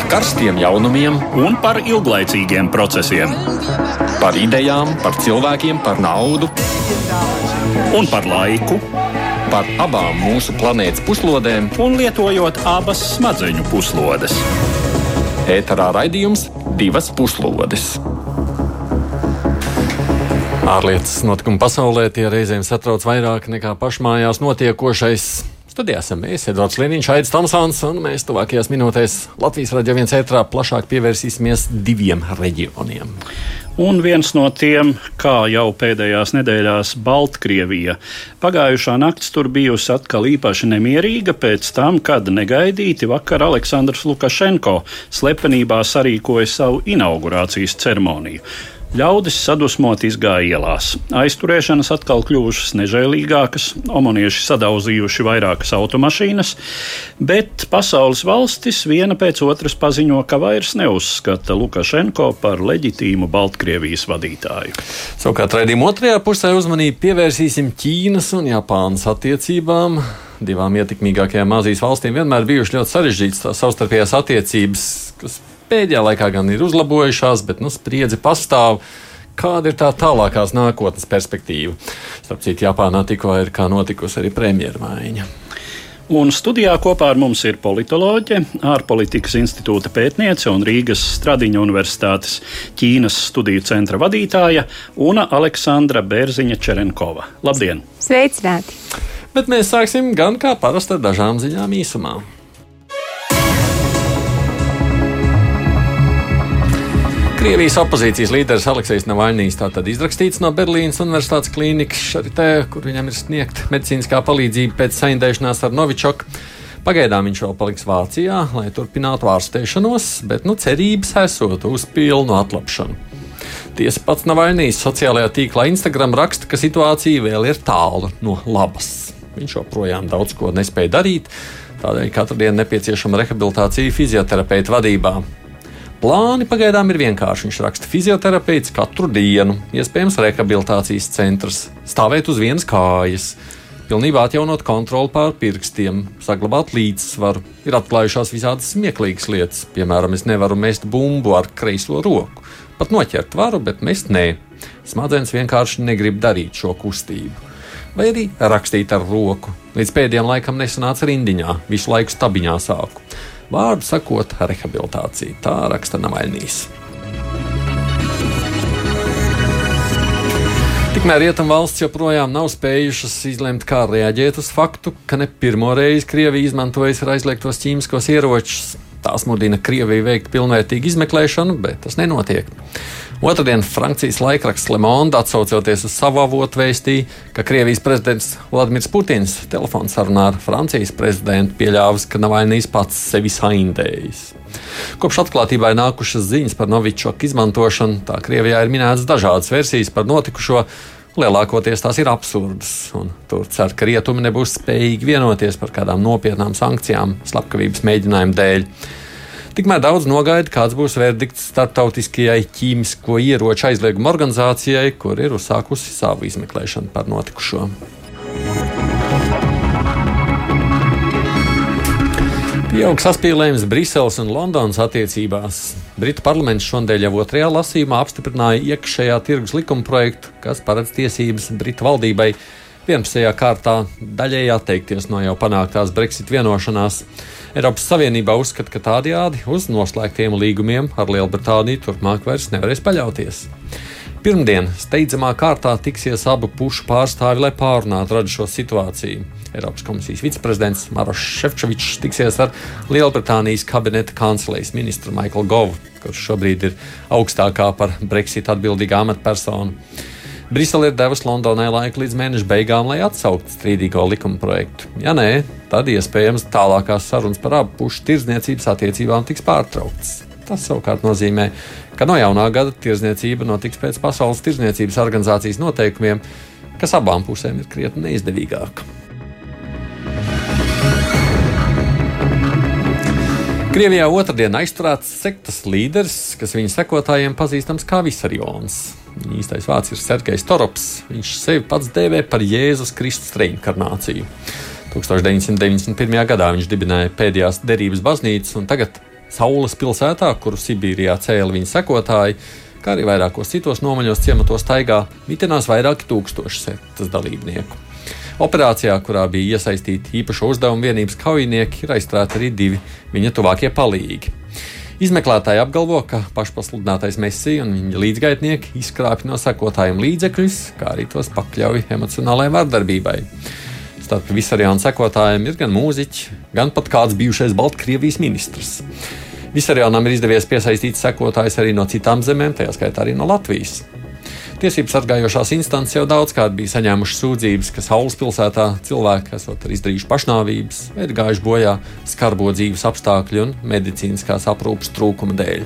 par karstiem jaunumiem un par ilglaicīgiem procesiem. Par idejām, par cilvēkiem, par naudu un par laiku. Par abām mūsu planētas puslodēm, un lietojot abas smadzeņu puslodes. ēterā raidījums divas puslodes. Ārlietas notikumi pasaulē tie reizēm satrauc vairāk nekā pašmājās notiekošais. Studijā esam mēs, Edvards Liniņš, Aits Tomsons, un mēs tuvākajās minūtēs Latvijas radio viens ētrā plašāk pievērsīsimies diviem reģioniem. Un viens no tiem, kā jau pēdējās nedēļās, Baltkrievija. Pagājušā naktis tur bijusi atkal īpaši nemierīga pēc tam, kad negaidīti vakar Aleksandrs Lukašenko slepenībā sarīkoja savu inaugurācijas ceremoniju. Ļaudis sadusmot izgāja ielās. Aizturēšanas atkal kļuvušas nežēlīgākas, omonieši sadauzījuši vairākas automašīnas, bet pasaules valstis viena pēc otras paziņo, ka vairs neuzskata Lukašenko par leģitīmu Baltkrievijas vadītāju. Savukārt, raidījuma otrajā pusē uzmanību pievērsīsim Ķīnas un Japānas attiecībām. Divām ietekmīgākajām Azijas valstīm vienmēr bijušas ļoti sarežģītas savstarpējās attiecības, kas pēdējā laikā gan ir uzlabojušās, bet nu, spriedzi pastāv. Kāda ir tā tālākās nākotnes perspektīva? Starp citu, Japānā tikko ir notikusi arī premjermaiņa. Un studijā kopā ar mums ir politoloģe, ārpolitikas institūta pētniece un Rīgas Stradiņa Universitātes Ķīnas studiju centra vadītāja Una Aleksandra Bērziņa Čerenkova. Labdien! Sveicināti! Bet mēs sāksim gan kā parasti ar dažām ziņām īsumā. Krievijas opozīcijas līderis Aleksis Navaļnijas tātad izrakstīts no Berlīnas Universitātes klīnikas šaritē, kur viņam ir sniegta medicīniskā palīdzība pēc saindēšanās ar Novičoku. Pagaidām viņš vēl paliks Vācijā, lai turpinātu ārstēšanos, bet nu, cerības esot uz pilnu atlapšanu. Tiesa pats Navaļnijas sociālajā tīklā Instagram raksta, ka situācija vēl ir tālu no labas. Viņš joprojām daudz ko nespēja darīt, tādēļ katru dienu nepieciešama rehabilitācija fizioterapeita vadībā. Plāni pagaidām ir vienkārši. Viņš raksta fizioterapeits katru dienu, iespējams, rehabilitācijas centrs, stāvēt uz vienas kājas, pilnībā atjaunot kontroli pār pirkstiem, saglabāt līdzsvaru. Ir atklājušās visādas smieklīgas lietas, piemēram, es nevaru mest bumbu ar kreiso roku. Pat noķert varu, bet mest nē. Smadzenes vienkārši negrib darīt šo kustību. Vai arī rakstīt ar roku. Līdz pēdējiem laikam nesanāca rindiņā, visu laiku stabiņā sāku. Vārdu sakot, rehabilitācija. Tā raksta Navaļnijas. Tikmēr Rietumvalsts joprojām nav spējušas izlemt, kā reaģēt uz faktu, ka ne pirmo reizi Krievija izmantojas aizliegtos ķīmiskos ieročus. Tās mudina Krieviju veikt pilnvērtīgu izmeklēšanu, bet tas nenotiek. Otradien Francijas laikraksts Le Monde atsaucoties uz savu avotu vēstīja, ka Krievijas prezidents Vladimirs Putins telefonsarunā ar Francijas prezidentu pieļāvis, ka Navainīs pats sevi saindējis. Kopš atklātībai nākušas ziņas par Novičoku izmantošanu, tā Krievijā ir minētas dažādas versijas par notikušo. Lielākoties tās ir absurdas, un tur cer, ka rietumi nebūs spējīgi vienoties par kādām nopietnām sankcijām slepkavības mēģinājumu dēļ. Tikmēr daudz nogaida, kāds būs verdikts starptautiskajai ķīmisko ieroču aizlieguma organizācijai, kur ir uzsākusi savu izmeklēšanu par notikušo. Pieaug saspīlējums Briseles un Londonas attiecībās. Britu parlaments šodien jau otrajā lasījumā apstiprināja iekšējā tirgus likuma projektu, kas paredz tiesības Britu valdībai vienpusējā kārtā daļēji atteikties no jau panāktās Brexit vienošanās. Eiropas Savienībā uzskata, ka tādajādi uz noslēgtiem līgumiem ar Lielbritāniju turpmāk vairs nevarēs paļauties. Pirmdien steidzamā kārtā tiksies abu pušu pārstāvi, lai pārunātu radušo situāciju. Eiropas komisijas viceprezidents Maroš Šefčovičs tiksies ar Lielbritānijas kabineta kancelejas ministru Maiklu Govu, kurš šobrīd ir augstākā par Brexit atbildīgā amatpersona. Brisele ir devusi Londonai laiku līdz mēneša beigām, lai atsauktu strīdīgo likuma projektu. Ja nē, tad iespējams tālākās sarunas par abu pušu tirdzniecības attiecībām tiks pārtrauktas. Tas savukārt nozīmē, ka no jaunā gada tirdzniecība notiks pēc Pasaules tirdzniecības organizācijas noteikumiem, kas abām pusēm ir krietni neizdevīgāk. Krievijā otrdien aizturēts sektas līderis, kas viņa sekotājiem pazīstams kā Visarjons. Īstais vārds ir Sergejs Torops. Viņš sevi pats dēvē par Jēzus Kristus reinkarnāciju. 1991. gadā viņš dibināja pēdējās derības baznīcas, un tagad Saules pilsētā, kuru Sibīrijā cēla viņa sekotāji, kā arī vairākos citos nomaļos ciematos taigā, mitinās vairāki tūkstoši sektas dalībnieku. Operācijā, kurā bija iesaistīti īpašo uzdevumu vienības kaujinieki, ir aizstrāti arī divi viņa tuvākie palīgi. Izmeklētāji apgalvo, ka pašpasludinātais Messi un viņa līdzgaitnieki izkrāpj no sekotājiem līdzekļus, kā arī tos pakļauj emocionālajai vardarbībai. Starp visariānu sekotājiem ir gan mūziķi, gan pat kāds bijušais Baltkrievijas ministrs. Visariānam ir izdevies piesaistīt sekotājus arī no citām zemēm, tajā skaitā arī no Latvijas. Tiesības sargājošās instances jau daudzkārt bija saņēmušas sūdzības, ka Saules pilsētā cilvēki esot izdarījuši pašnāvības, vai ir gājuši bojā skarbo dzīves apstākļu un medicīniskās aprūpes trūkuma dēļ.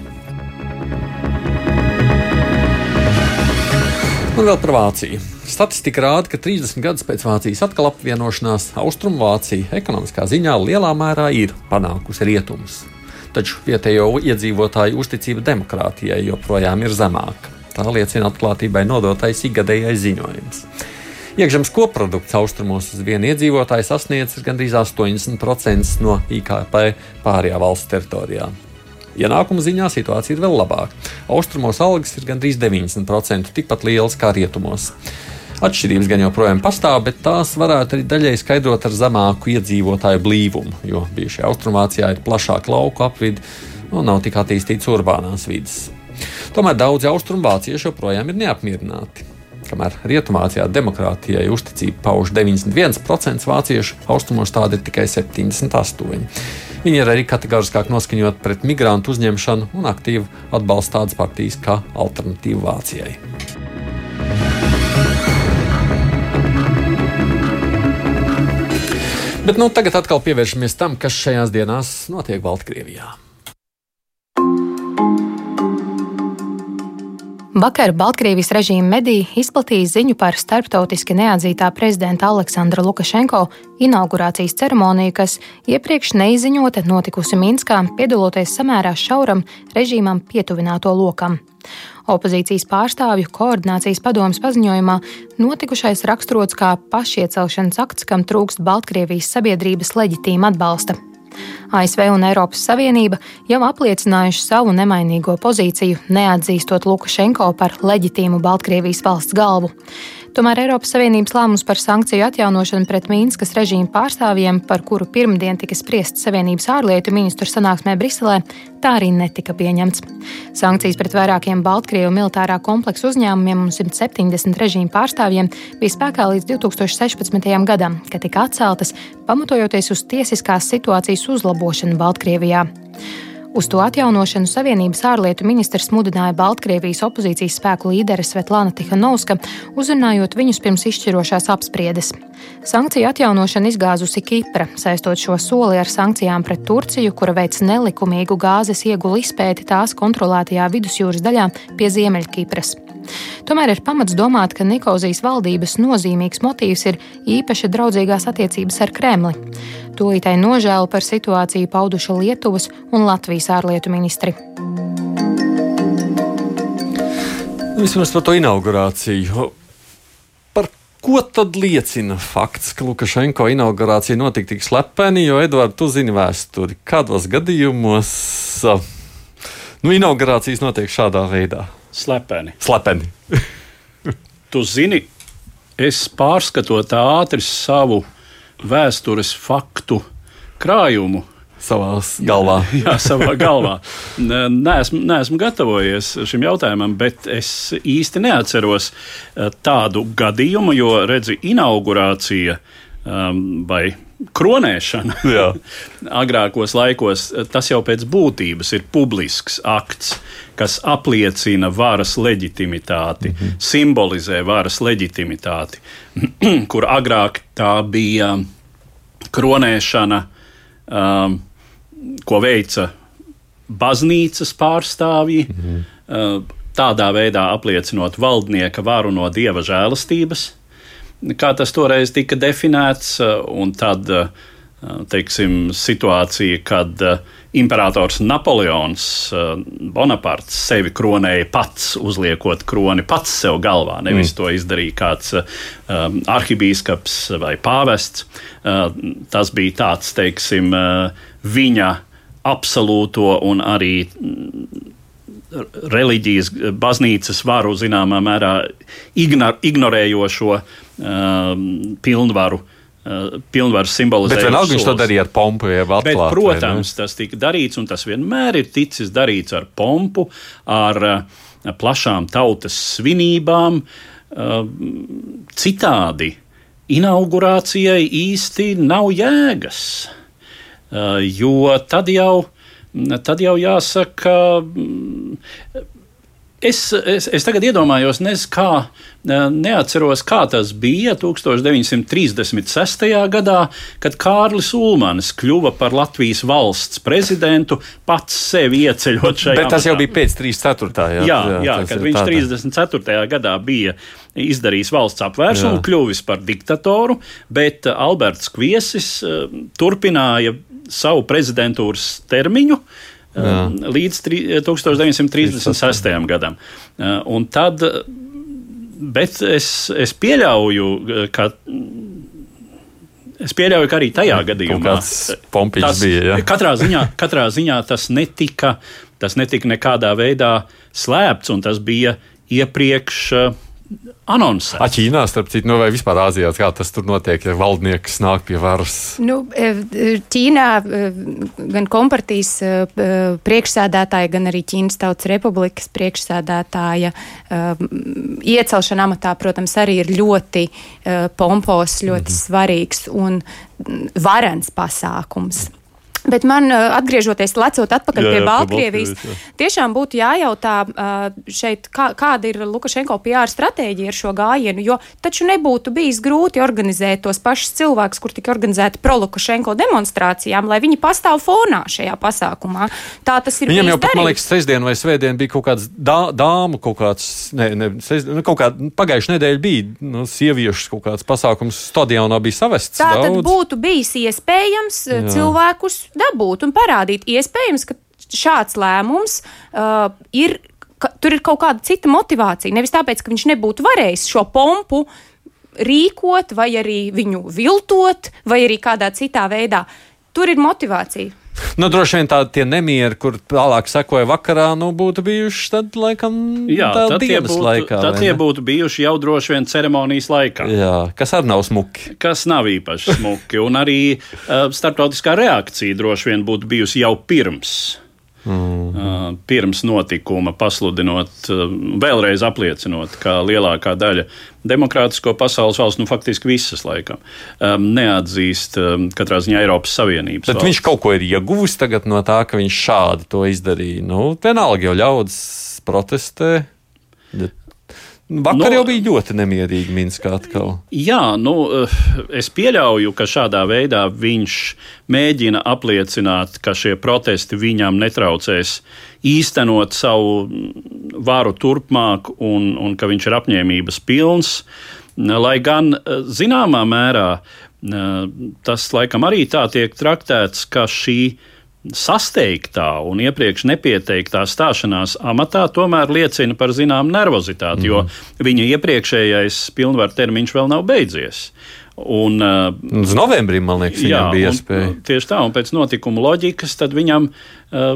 Un vēl par Vāciju. Statistika rāda, ka 30 gadus pēc Vācijas atkal apvienošanās Austrumvācija ekonomiskā ziņā lielā mērā ir panākusi rietumus taču vietējo iedzīvotāju uzticība demokrātijai joprojām ir zemāka. Tā liecina atklātībai nodotais ikgadējais ziņojums. Iekšzemes koprodukts austrumos uz vienu iedzīvotāju sasniedz gandrīz 80% no IKP pārējā valsts teritorijā. Ienākumu ziņā situācija ir vēl labāka. Austrumos algas ir gandrīz 90%, tikpat lielas kā rietumos. Atšķirības gan joprojām pastāv, bet tās varētu arī daļai skaidrot ar zemāku iedzīvotāju blīvumu, jo bijušajā Austrumvācijā ir plašāka lauku apvidi un nav tik attīstīts urbānās vidas. Tomēr daudzi austrumvācieši joprojām ir neapmierināti. Kamēr Rietumvācijā demokrātijai uzticība pauž 91% vāciešu, austrumos tāda ir tikai 78%. Viņi ir arī kategoriskāk noskaņot pret migrantu uzņemšanu un aktīvi atbalsta tādas partijas kā Alternatīva Vācijai. Bet nu, tagad atkal pievēršamies tam, kas šajās dienās notiek Baltkrievijā. Vakar Baltkrievijas režīma mediji izplatīja ziņu par starptautiski neatzītā prezidenta Aleksandra Lukašenko inaugurācijas ceremoniju, kas iepriekš neizziņota notikusi Minskā, piedaloties samērā šauram režīmam pietuvināto lokam. Opozīcijas pārstāvju koordinācijas padomas paziņojumā notikušais raksturots kā pašiecelšanas akts, kam trūkst Baltkrievijas sabiedrības leģitīma atbalsta. ASV un Eiropas Savienība jau apliecinājuši savu nemainīgo pozīciju, neatzīstot Lukašenko par leģitīmu Baltkrievijas valsts galvu. Tomēr Eiropas Savienības lēmums par sankciju atjaunošanu pret Mīnskas režīmu pārstāvjiem, par kuru pirmdien tika spriests Savienības ārlietu ministru sanāksmē Briselē, tā arī netika pieņemts. Sankcijas pret vairākiem Baltkrievu militārā kompleksu uzņēmumiem un 170 režīmu pārstāvjiem bija spēkā līdz 2016. gadam, kad tika atceltas, pamatojoties uz tiesiskās situācijas uzlabošanu Baltkrievijā. Uz to atjaunošanu Savienības ārlietu ministrs mudināja Baltkrievijas opozīcijas spēku līderi Svetlana Tihanovska, uzrunājot viņus pirms izšķirošās apspriedes. Sankciju atjaunošana izgāzusi Kipra, saistot šo soli ar sankcijām pret Turciju, kura veic nelikumīgu gāzes iegulu izpēti tās kontrolētajā vidusjūras daļā pie Ziemeļkipras. Tomēr ir pamats domāt, ka Nikozijas valdības nozīmīgs motīvs ir īpaši draudzīgās attiecības ar Kremli. Tūlītai nožēlu par situāciju pauduši Lietuvas un Latvijas ārlietu ministri. Vismaz par to inaugurāciju. Par ko tad liecina fakts, ka Lukašenko inaugurācija notika tik slepeni, jo Edvards, tu zini vēsturi, kādos gadījumos nu, inaugurācijas notiek šādā veidā? Slepeni. Slepeni. tu zini, es pārskatot ātri savu vēstures faktu krājumu. Savā galvā. Jā, savā galvā. Nē, esmu, neesmu gatavojies šim jautājumam, bet es īsti neatceros eh, tādu gadījumu, jo redzi, inaugurācija um, vai kronēšana agrākos laikos, tas jau pēc būtības ir publisks akts, kas apliecina varas leģitimitāti, mm -hmm. simbolizē varas leģitimitāti, kur agrāk tā bija kronēšana, um, ko veica baznīcas pārstāvji. Mm -hmm. tādā veidā apliecinot valdnieka varu no dieva žēlastības, kā tas toreiz tika definēts, uh, un tad uh, teiksim, situācija, kad uh, imperators Napoleons Bonaparts sevi kronēja pats, uzliekot kroni pats sev galvā. Nevis mm. to izdarīja kāds um, arhibīskaps vai pāvests. Uh, tas bija tāds, teiksim, uh, viņa absolūto un arī reliģijas, baznīcas varu zināmā mērā ignor, ignorējošo uh, pilnvaru. Uh, pilnvaru simbolizē. Bet vienalga viņš to darīja ar pompu, jau atklāti. Bet, protams, tas tika darīts, un tas vienmēr ir ticis darīts ar pompu, ar uh, plašām tautas svinībām. Uh, citādi inaugurācijai īsti nav jēgas, jo tad jau tad jau jāsaka. Es, es, es tagad iedomājos, nezinu, kā, neatceros, kā tas bija 1936. gadā, kad Kārlis Ulmans kļuva par Latvijas valsts prezidentu, pats sevi ieceļot šajā. Bet tas jau bija pēc 34. Jā, jā, jā, jā kad viņš tādā. 34. gadā bija izdarījis valsts apvērsumu, kļuvis par diktatoru, bet Alberts Kviesis turpināja savu prezidentūras termiņu. Jā. Um, līdz 1936. gadam. Un tad, bet es, es pieļauju, ka Es pieļauju, ka arī tajā gadījumā tas bija. Ja? Katrā, ziņā, katrā ziņā tas netika, tas netika nekādā veidā slēpts, un tas bija iepriekš anonsē. A, Ķīnā, starp citu, nu, vai vispār Āzijā, kā tas tur notiek, ja valdnieks nāk pie varas? Nu, e, e, Ķīnā e, gan kompartijas priekšsēdētāja, gan arī Ķīnas Tautas Republikas priekšsēdētāja iecelšana amatā, protams, arī ir ļoti pompos, ļoti mhm. svarīgs un varens pasākums. Bet man, atgriežoties, lecot atpakaļ jā, jā, pie Baltkrievijas, jā. tiešām būtu jājautā šeit, kā, kāda ir Lukašenko PR stratēģija ar šo gājienu, jo taču nebūtu bijis grūti organizēt tos pašus cilvēkus, kur tika organizēti pro-Lukašenko demonstrācijām, lai viņi pastāv fonā šajā pasākumā. Tā tas ir. Viņam jau pat, man liekas, sestdien vai svētdien bija kaut kāds dā, dāmu, kaut kāds, ne, ne, sestdien, nu, kaut kā pagājušajā nedēļā bija nu, sieviešu kaut kāds pasākums stadionā bija savests. Tā daudz. tad būtu bijis iespējams Jā. cilvēkus dabūt un parādīt. Iespējams, ka šāds lēmums uh, ir, ka tur ir kaut kāda cita motivācija. Nevis tāpēc, ka viņš nebūtu varējis šo pompu rīkot, vai arī viņu viltot, vai arī kādā citā veidā. Tur ir motivācija. Nu, droši vien tādi nemieri, kur tālāk sekoja vakarā, nu, būtu bijuši tad, laikam, Jā, tad dienas būtu, laikā. Tad tie būtu bijuši jau droši vien ceremonijas laikā. Jā, kas arī nav smuki. Kas nav īpaši smuki. Un arī uh, starptautiskā reakcija droši vien būtu bijusi jau pirms. Mm. Pirms notikuma pasludinot, vēlreiz apliecinot, ka lielākā daļa demokrātisko pasaules valsts, nu faktiski visas laikam, neatzīst katrā ziņā Eiropas Savienības. Bet valsts. viņš kaut ko ir ieguvis tagad no tā, ka viņš šādi to izdarīja. Nu, vienalga jau ļaudis protestē. Bet Vakar nu, jau bija ļoti nemierīgi Minskā atkal. Jā, nu, eh, es pieļauju, ka šādā veidā viņš mēģina apliecināt, ka šie protesti viņam netraucēs īstenot savu varu turpmāk un, un ka viņš ir apņēmības pilns. Lai gan eh, zināmā mērā eh, tas laikam arī tā tiek traktēts, ka šī ir sasteigtā un iepriekš nepieteiktā stāšanās amatā tomēr liecina par zināmu nervozitāti, mm. jo mhm. viņa iepriekšējais pilnvaru termiņš vēl nav beidzies. Un, Uz novembrī, man liekas, jā, bija iespēja. Tieši tā, un pēc notikuma loģikas, viņam, uh,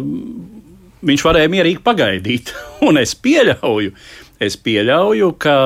viņš varēja mierīgi pagaidīt. un es pieļauju, es pieļauju, ka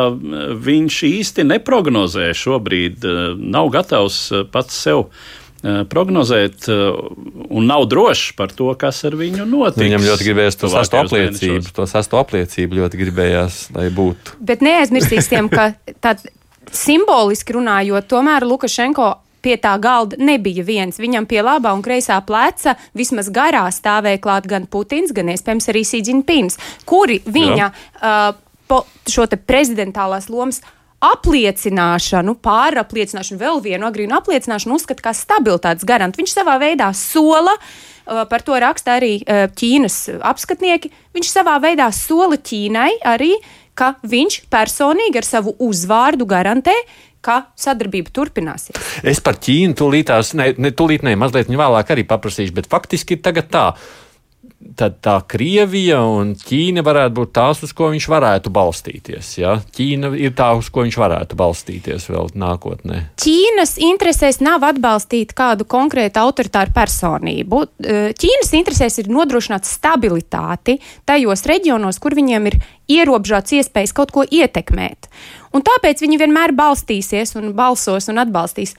viņš īsti neprognozē šobrīd, uh, nav gatavs pats sev uh, prognozēt, eh, un nav drošs par to, kas ar viņu notiks. Viņam ļoti gribējās to sastu apliecību, to sastu apliecību ļoti gribējās, lai būtu. Bet neaizmirsīsim, ka tad simboliski runājot, tomēr Lukašenko pie tā galda nebija viens. Viņam pie labā un kreisā pleca vismaz garā stāvēja klāt gan Putins, gan iespējams arī Sīdžinpins, kuri viņa uh, po, šo te prezidentālās lomas apliecināšanu, pārapliecināšanu, vēl vienu agrīnu apliecināšanu uzskata kā stabilitātes garantu. Viņš savā veidā sola. Uh, par to raksta arī uh, Ķīnas apskatnieki. Viņš savā veidā sola Ķīnai arī, ka viņš personīgi ar savu uzvārdu garantē, ka sadarbība turpināsies. Es par Ķīnu tūlītās, ne, ne tūlīt, ne, mazliet vēlāk arī paprasīšu, bet faktiski tagad tā tad tā Krievija un Ķīna varētu būt tās, uz ko viņš varētu balstīties. Ja? Ķīna ir tā, uz ko viņš varētu balstīties vēl nākotnē. Ķīnas interesēs nav atbalstīt kādu konkrētu autoritāru personību. Ķīnas interesēs ir nodrošināt stabilitāti tajos reģionos, kur viņiem ir ierobežots iespējas kaut ko ietekmēt. Un tāpēc viņi vienmēr balstīsies un balsos un atbalstīs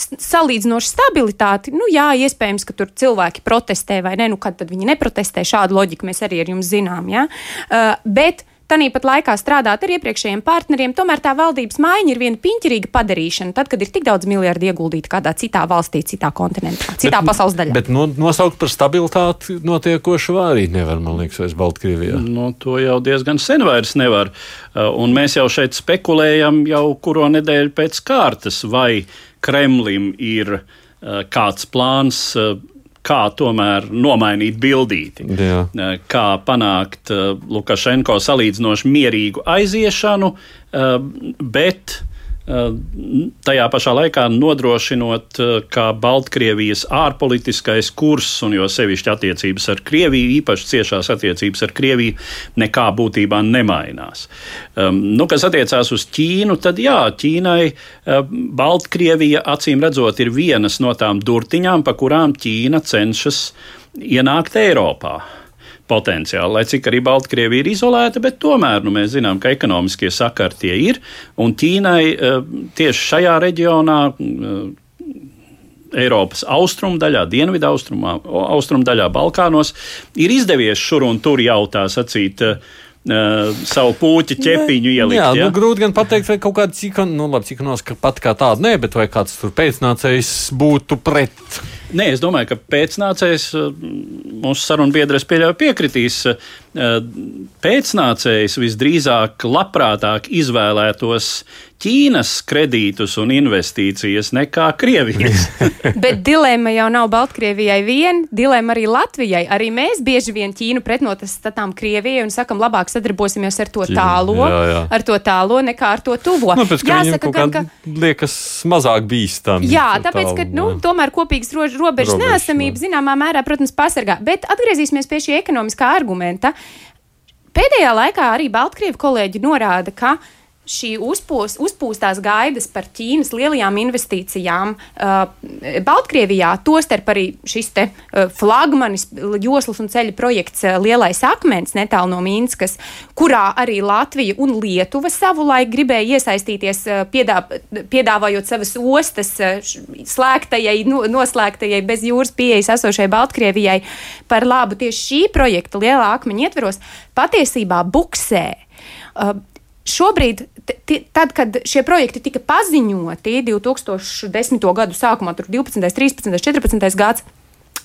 salīdzinoši stabilitāti. Nu, jā, iespējams, ka tur cilvēki protestē vai ne. Nu, kad tad viņi neprotestē, šādu loģiku mēs arī ar jums zinām. Ja? Uh, bet Tāpat laikā strādāt ar iepriekšējiem partneriem, tomēr tā valdības maiņa ir viena piņķirīga padarīšana, tad, kad ir tik daudz miljardu ieguldīti kādā citā valstī, citā kontinentā, citā bet, pasaules daļā. Bet no, nosaukt par stabilitāti notiekošu arī nevar, man liekas, vairs Baltkrievijā. No, to jau diezgan sen vairs nevar. Uh, un mēs jau šeit spekulējam jau kuro nedēļu pēc kārtas, vai Kremlim ir uh, kāds plāns uh, kā tomēr nomainīt bildīti, Jā. kā panākt Lukašenko salīdzinoši mierīgu aiziešanu, bet Eh, tajā pašā laikā nodrošinot, eh, ka Baltkrievijas ārpolitiskais kurs, un jo sevišķi attiecības ar Krieviju, īpaši ciešās attiecības ar Krieviju, nekā būtībā nemainās. Um, nu, kas attiecās uz Ķīnu, tad jā, Ķīnai Baltkrievija acīm redzot ir vienas no tām durtiņām, pa kurām Ķīna cenšas ienākt Eiropā potenciāli. Lai cik arī Baltkrievija ir izolēta, bet tomēr nu, mēs zinām, ka ekonomiskie sakari tie ir. Un Ķīnai eh, tieši šajā reģionā. Eh, Eiropas austrumdaļā, dienvidu austrumdaļā, Balkānos ir izdevies šur un tur jautā sacīt, Uh, savu puķu ķepiņu ielikt. Jā, ja? nu, grūti gan pateikt, vai kaut kāda cikona, nu, labi, cikonos, ka pat kā tāda nē, bet vai kāds tur pēcnācējs būtu pret. Nē, es domāju, ka pēcnācējs mūsu sarunbiedrs pieļauj piekritīs. Pēcnācējs visdrīzāk labprātāk izvēlētos Ķīnas kredītus un investīcijas nekā Krievijas. Bet dilemma jau nav Baltkrievijai vien, dilemma arī Latvijai. Arī mēs bieži vien Ķīnu pretnostatām Krievijai un sakam, labāk sadarbosimies ar to tālo, jā, jā. ar to tālo nekā ar to tuvo. Nu, pēc, Jāsaka, gan, ka liekas mazāk bīstami. Jā, tāpēc, ka nu, tomēr kopīgas robežas robežu neesamība zināmā mērā, protams, pasargā. Bet atgriezīsimies pie šī ekonomiskā argumenta. Pēdējā laikā arī Baltkrievu kolēģi norāda, ka šī uzpūs, uzpūstās gaidas par Ķīnas lielajām investīcijām uh, Baltkrievijā, tostarp arī šis te uh, flagmanis joslas un ceļa projekts uh, Lielais akmens netālu no Mīnskas, kurā arī Latvija un Lietuva savulaik gribēja iesaistīties, uh, piedā, piedāvājot savas ostas uh, slēgtajai, no, noslēgtajai bez jūras pieejas esošai Baltkrievijai par labu tieši šī projekta Lielā akmeņa ietveros, patiesībā buksē. Uh, šobrīd, tad, kad šie projekti tika paziņoti 2010. gadu sākumā, tur 12, 13, 14 gads,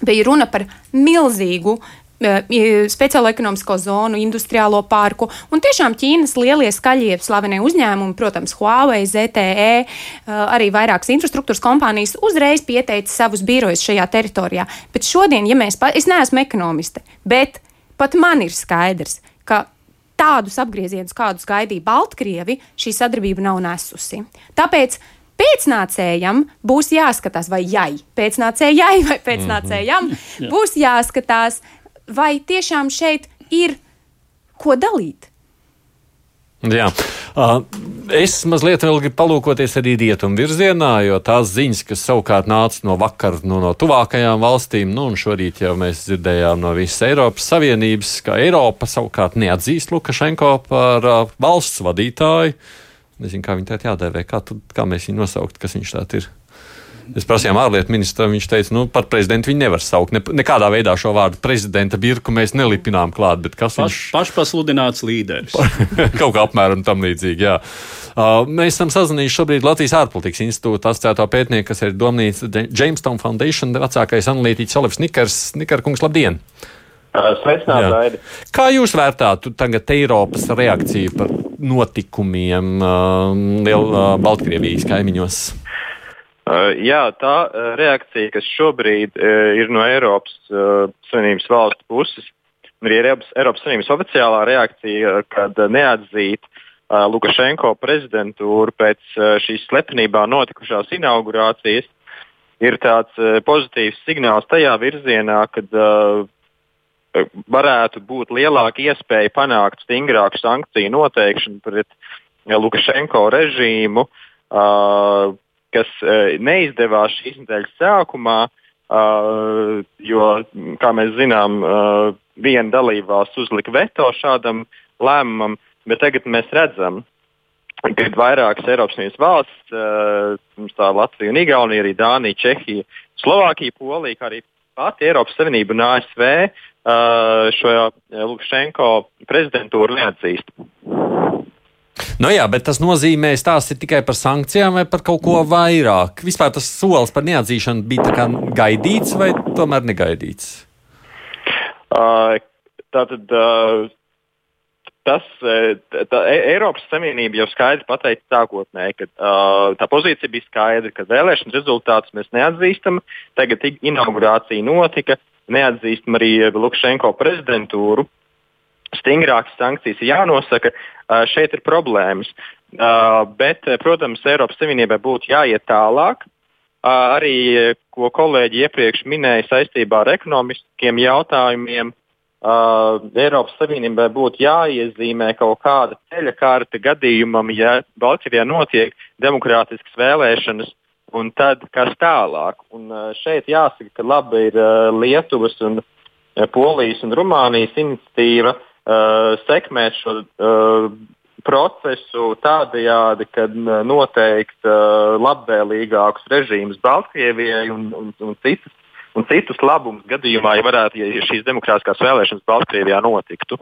bija runa par milzīgu e, speciālo ekonomisko zonu, industriālo parku. Un tiešām Ķīnas lielie skaļie slavenie uzņēmumi, protams, Huawei, ZTE, e, arī vairākas infrastruktūras kompānijas uzreiz pieteica savus birojus šajā teritorijā. Bet šodien, ja mēs, es neesmu ekonomiste, bet pat man ir skaidrs, ka tādus apgriezienus, kādus gaidīja Baltkrievi, šī sadarbība nav nesusi. Tāpēc pēcnācējam būs jāskatās, vai jai, pēcnācējai vai pēcnācējam mm -hmm. būs jāskatās, vai tiešām šeit ir ko dalīt. Jā. Es mazliet vēl gribu palūkoties arī rietumu virzienā, jo tās ziņas, kas savukārt nāca no vakar no, no tuvākajām valstīm, nu, un šorīt jau mēs dzirdējām no visas Eiropas Savienības, ka Eiropa savukārt neatzīst Lukašenko par valsts vadītāju. Nezinu, kā viņi tā jādēvē, kā, tu, kā mēs viņu nosaukt, kas viņš tāds ir. Es prasījām ārlietu ministram, viņš teica, nu, par prezidentu viņi nevar saukt. Ne, nekādā veidā šo vārdu prezidenta birku mēs nelipinām klāt. Kas Paš, viņš... Pašpasludināts līderis. Kaut kā apmēram tam līdzīgi, jā. Uh, mēs esam sazinājušies šobrīd Latvijas ārpolitikas institūta asociēto pētnieku, kas ir domnīca Jamestown Foundation vecākais analītiķis Olivs Nikars. Nikarkungs, labdien! Sveicināti, Raidi! Kā jūs vērtātu tagad Eiropas reakciju par notikumiem uh, Liel, uh, Baltkrievijas kaimiņos? Uh, jā, tā uh, reakcija, kas šobrīd uh, ir no Eiropas Savienības valstu puses, arī Eiropas, Eiropas Savienības oficiālā reakcija, kad neatzīt Lukašenko prezidentūru pēc šīs slepenībā notikušās inaugurācijas, ir tāds pozitīvs signāls tajā virzienā, ka varētu būt lielāka iespēja panākt stingrāku sankciju noteikšanu pret Lukašenko režīmu, kas neizdevās šīs nedēļas sākumā, jo, kā mēs zinām, viena dalībvalsts uzlika veto šādam lēmumam, bet tagad mēs redzam, ka vairākas Eiropas Savienības valsts, tā Latvija un Igaunija, arī Dānija, Čehija, Slovākija, Polija, kā arī pati Eiropas Savienība un ASV šo Lukašenko prezidentūru neatzīst. Nu jā, bet tas nozīmē, stāstīt tikai par sankcijām vai par kaut ko vairāk. Vispār tas solis par neatzīšanu bija gaidīts vai tomēr negaidīts? Uh, tātad uh, tas tā, Eiropas Savienība jau skaidri pateica sākotnēji, ka uh, tā pozīcija bija skaidra, ka vēlēšanu rezultātus mēs neatzīstam. Tagad inaugurācija notika, neatzīstam arī Lukašenko prezidentūru. Stingrākas sankcijas ir jānosaka, šeit ir problēmas. Bet, protams, Eiropas Savienībai būtu jāiet tālāk. Arī, ko kolēģi iepriekš minēja saistībā ar ekonomiskiem jautājumiem, uh, Eiropas Savienībai būtu jāiezīmē kaut kāda ceļa kārta gadījumam, ja Baltkrievijā notiek demokrātiskas vēlēšanas, un tad kas tālāk. Un, uh, šeit jāsaka, ka labi ir uh, Lietuvas, un, Polijas un Rumānijas iniciatīva uh, sekmēt šo uh, procesu tādajādi, ka uh, noteikt uh, labvēlīgākus režīmus Baltkrievijai un, un, un citas un citus labumus gadījumā, ja varētu, ja šīs demokrātiskās vēlēšanas Baltkrievijā notiktu.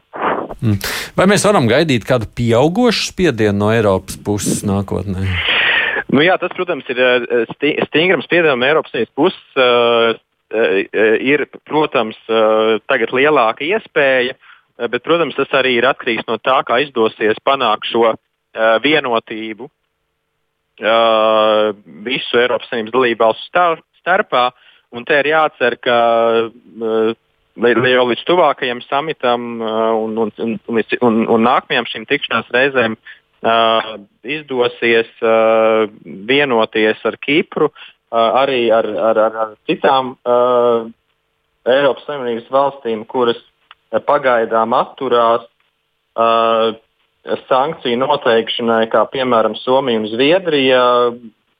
Mm. Vai mēs varam gaidīt kādu pieaugušu spiedienu no Eiropas puses nākotnē? Nu, jā, tas, protams, ir eh, stingrams spiediens no Eiropas Savienības puses. Uh, ir, protams, uh, tagad lielāka iespēja, uh, bet, protams, tas arī ir atkarīgs no tā, kā izdosies panākt šo vienotību visu Eiropas Savienības dalībvalstu starpā. Un te ir jācer, ka jau līdz tuvākajam samitam un, un, un, un, un nākamajām šīm tikšanās reizēm uh, izdosies uh, vienoties ar Kipru, uh, arī ar, ar, ar, ar citām uh, Eiropas Savienības valstīm, kuras pagaidām atturās uh, sankciju noteikšanai, kā piemēram Somija un Zviedrija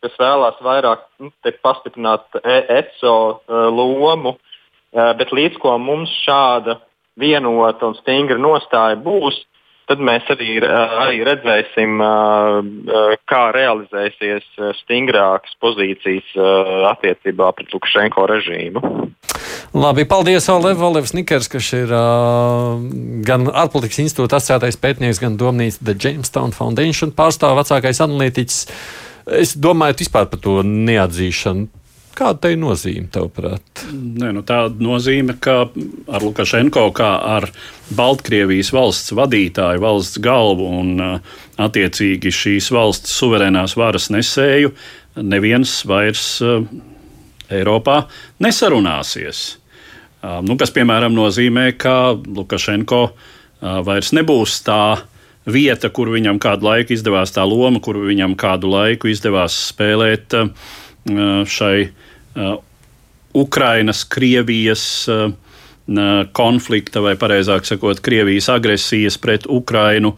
kas vēlās vairāk nu, pastiprināt ECO e, lomu, e, bet līdz ko mums šāda vienota un stingra nostāja būs, tad mēs arī, e, arī redzēsim, kā realizēsies stingrākas pozīcijas attiecībā pret Lukašenko režīmu. Labi, paldies, Olev, Olevs Nikers, kas ir uh, gan ārpolitikas institūta asociētais pētnieks, gan domnīca The Jamestown Foundation pārstāv vecākais analītiķis. Es domāju vispār par to neatzīšanu. Kāda tai nozīme, tavuprāt? Nē, nu tāda nozīme, ka ar Lukašenko, kā ar Baltkrievijas valsts vadītāju, valsts galvu un attiecīgi šīs valsts suverēnās varas nesēju, neviens vairs Eiropā nesarunāsies. Nu, kas, piemēram, nozīmē, ka Lukašenko vairs nebūs tā vieta, kur viņam kādu laiku izdevās tā loma, kur viņam kādu laiku izdevās spēlēt šai Ukrainas, Krievijas konflikta, vai precīzāk sakot, Krievijas agresijas pret Ukrainu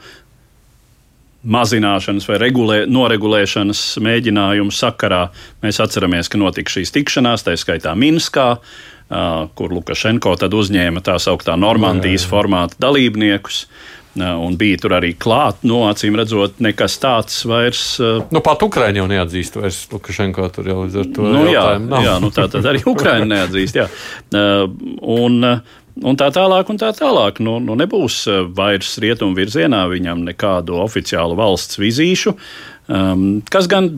mazināšanas vai regulē, noregulēšanas mēģinājumu sakarā. Mēs atceramies, ka notika šīs tikšanās, tā skaitā Minskā, kur Lukašenko tad uzņēma tā sauktā Normandijas formāta dalībniekus un bija tur arī klāt. No nu, acīm redzot, nekas tāds vairs. Nu, pat Ukraiņa jau neatzīst vairs Lukašenko tur jau līdz ar to. Nu, jā, jā nu, tā tad arī Ukraiņa neatzīst. Jā. Un, un tā tālāk, un tā tālāk. Nu, nu nebūs vairs rietumu virzienā viņam nekādu oficiālu valsts vizīšu, um, kas gan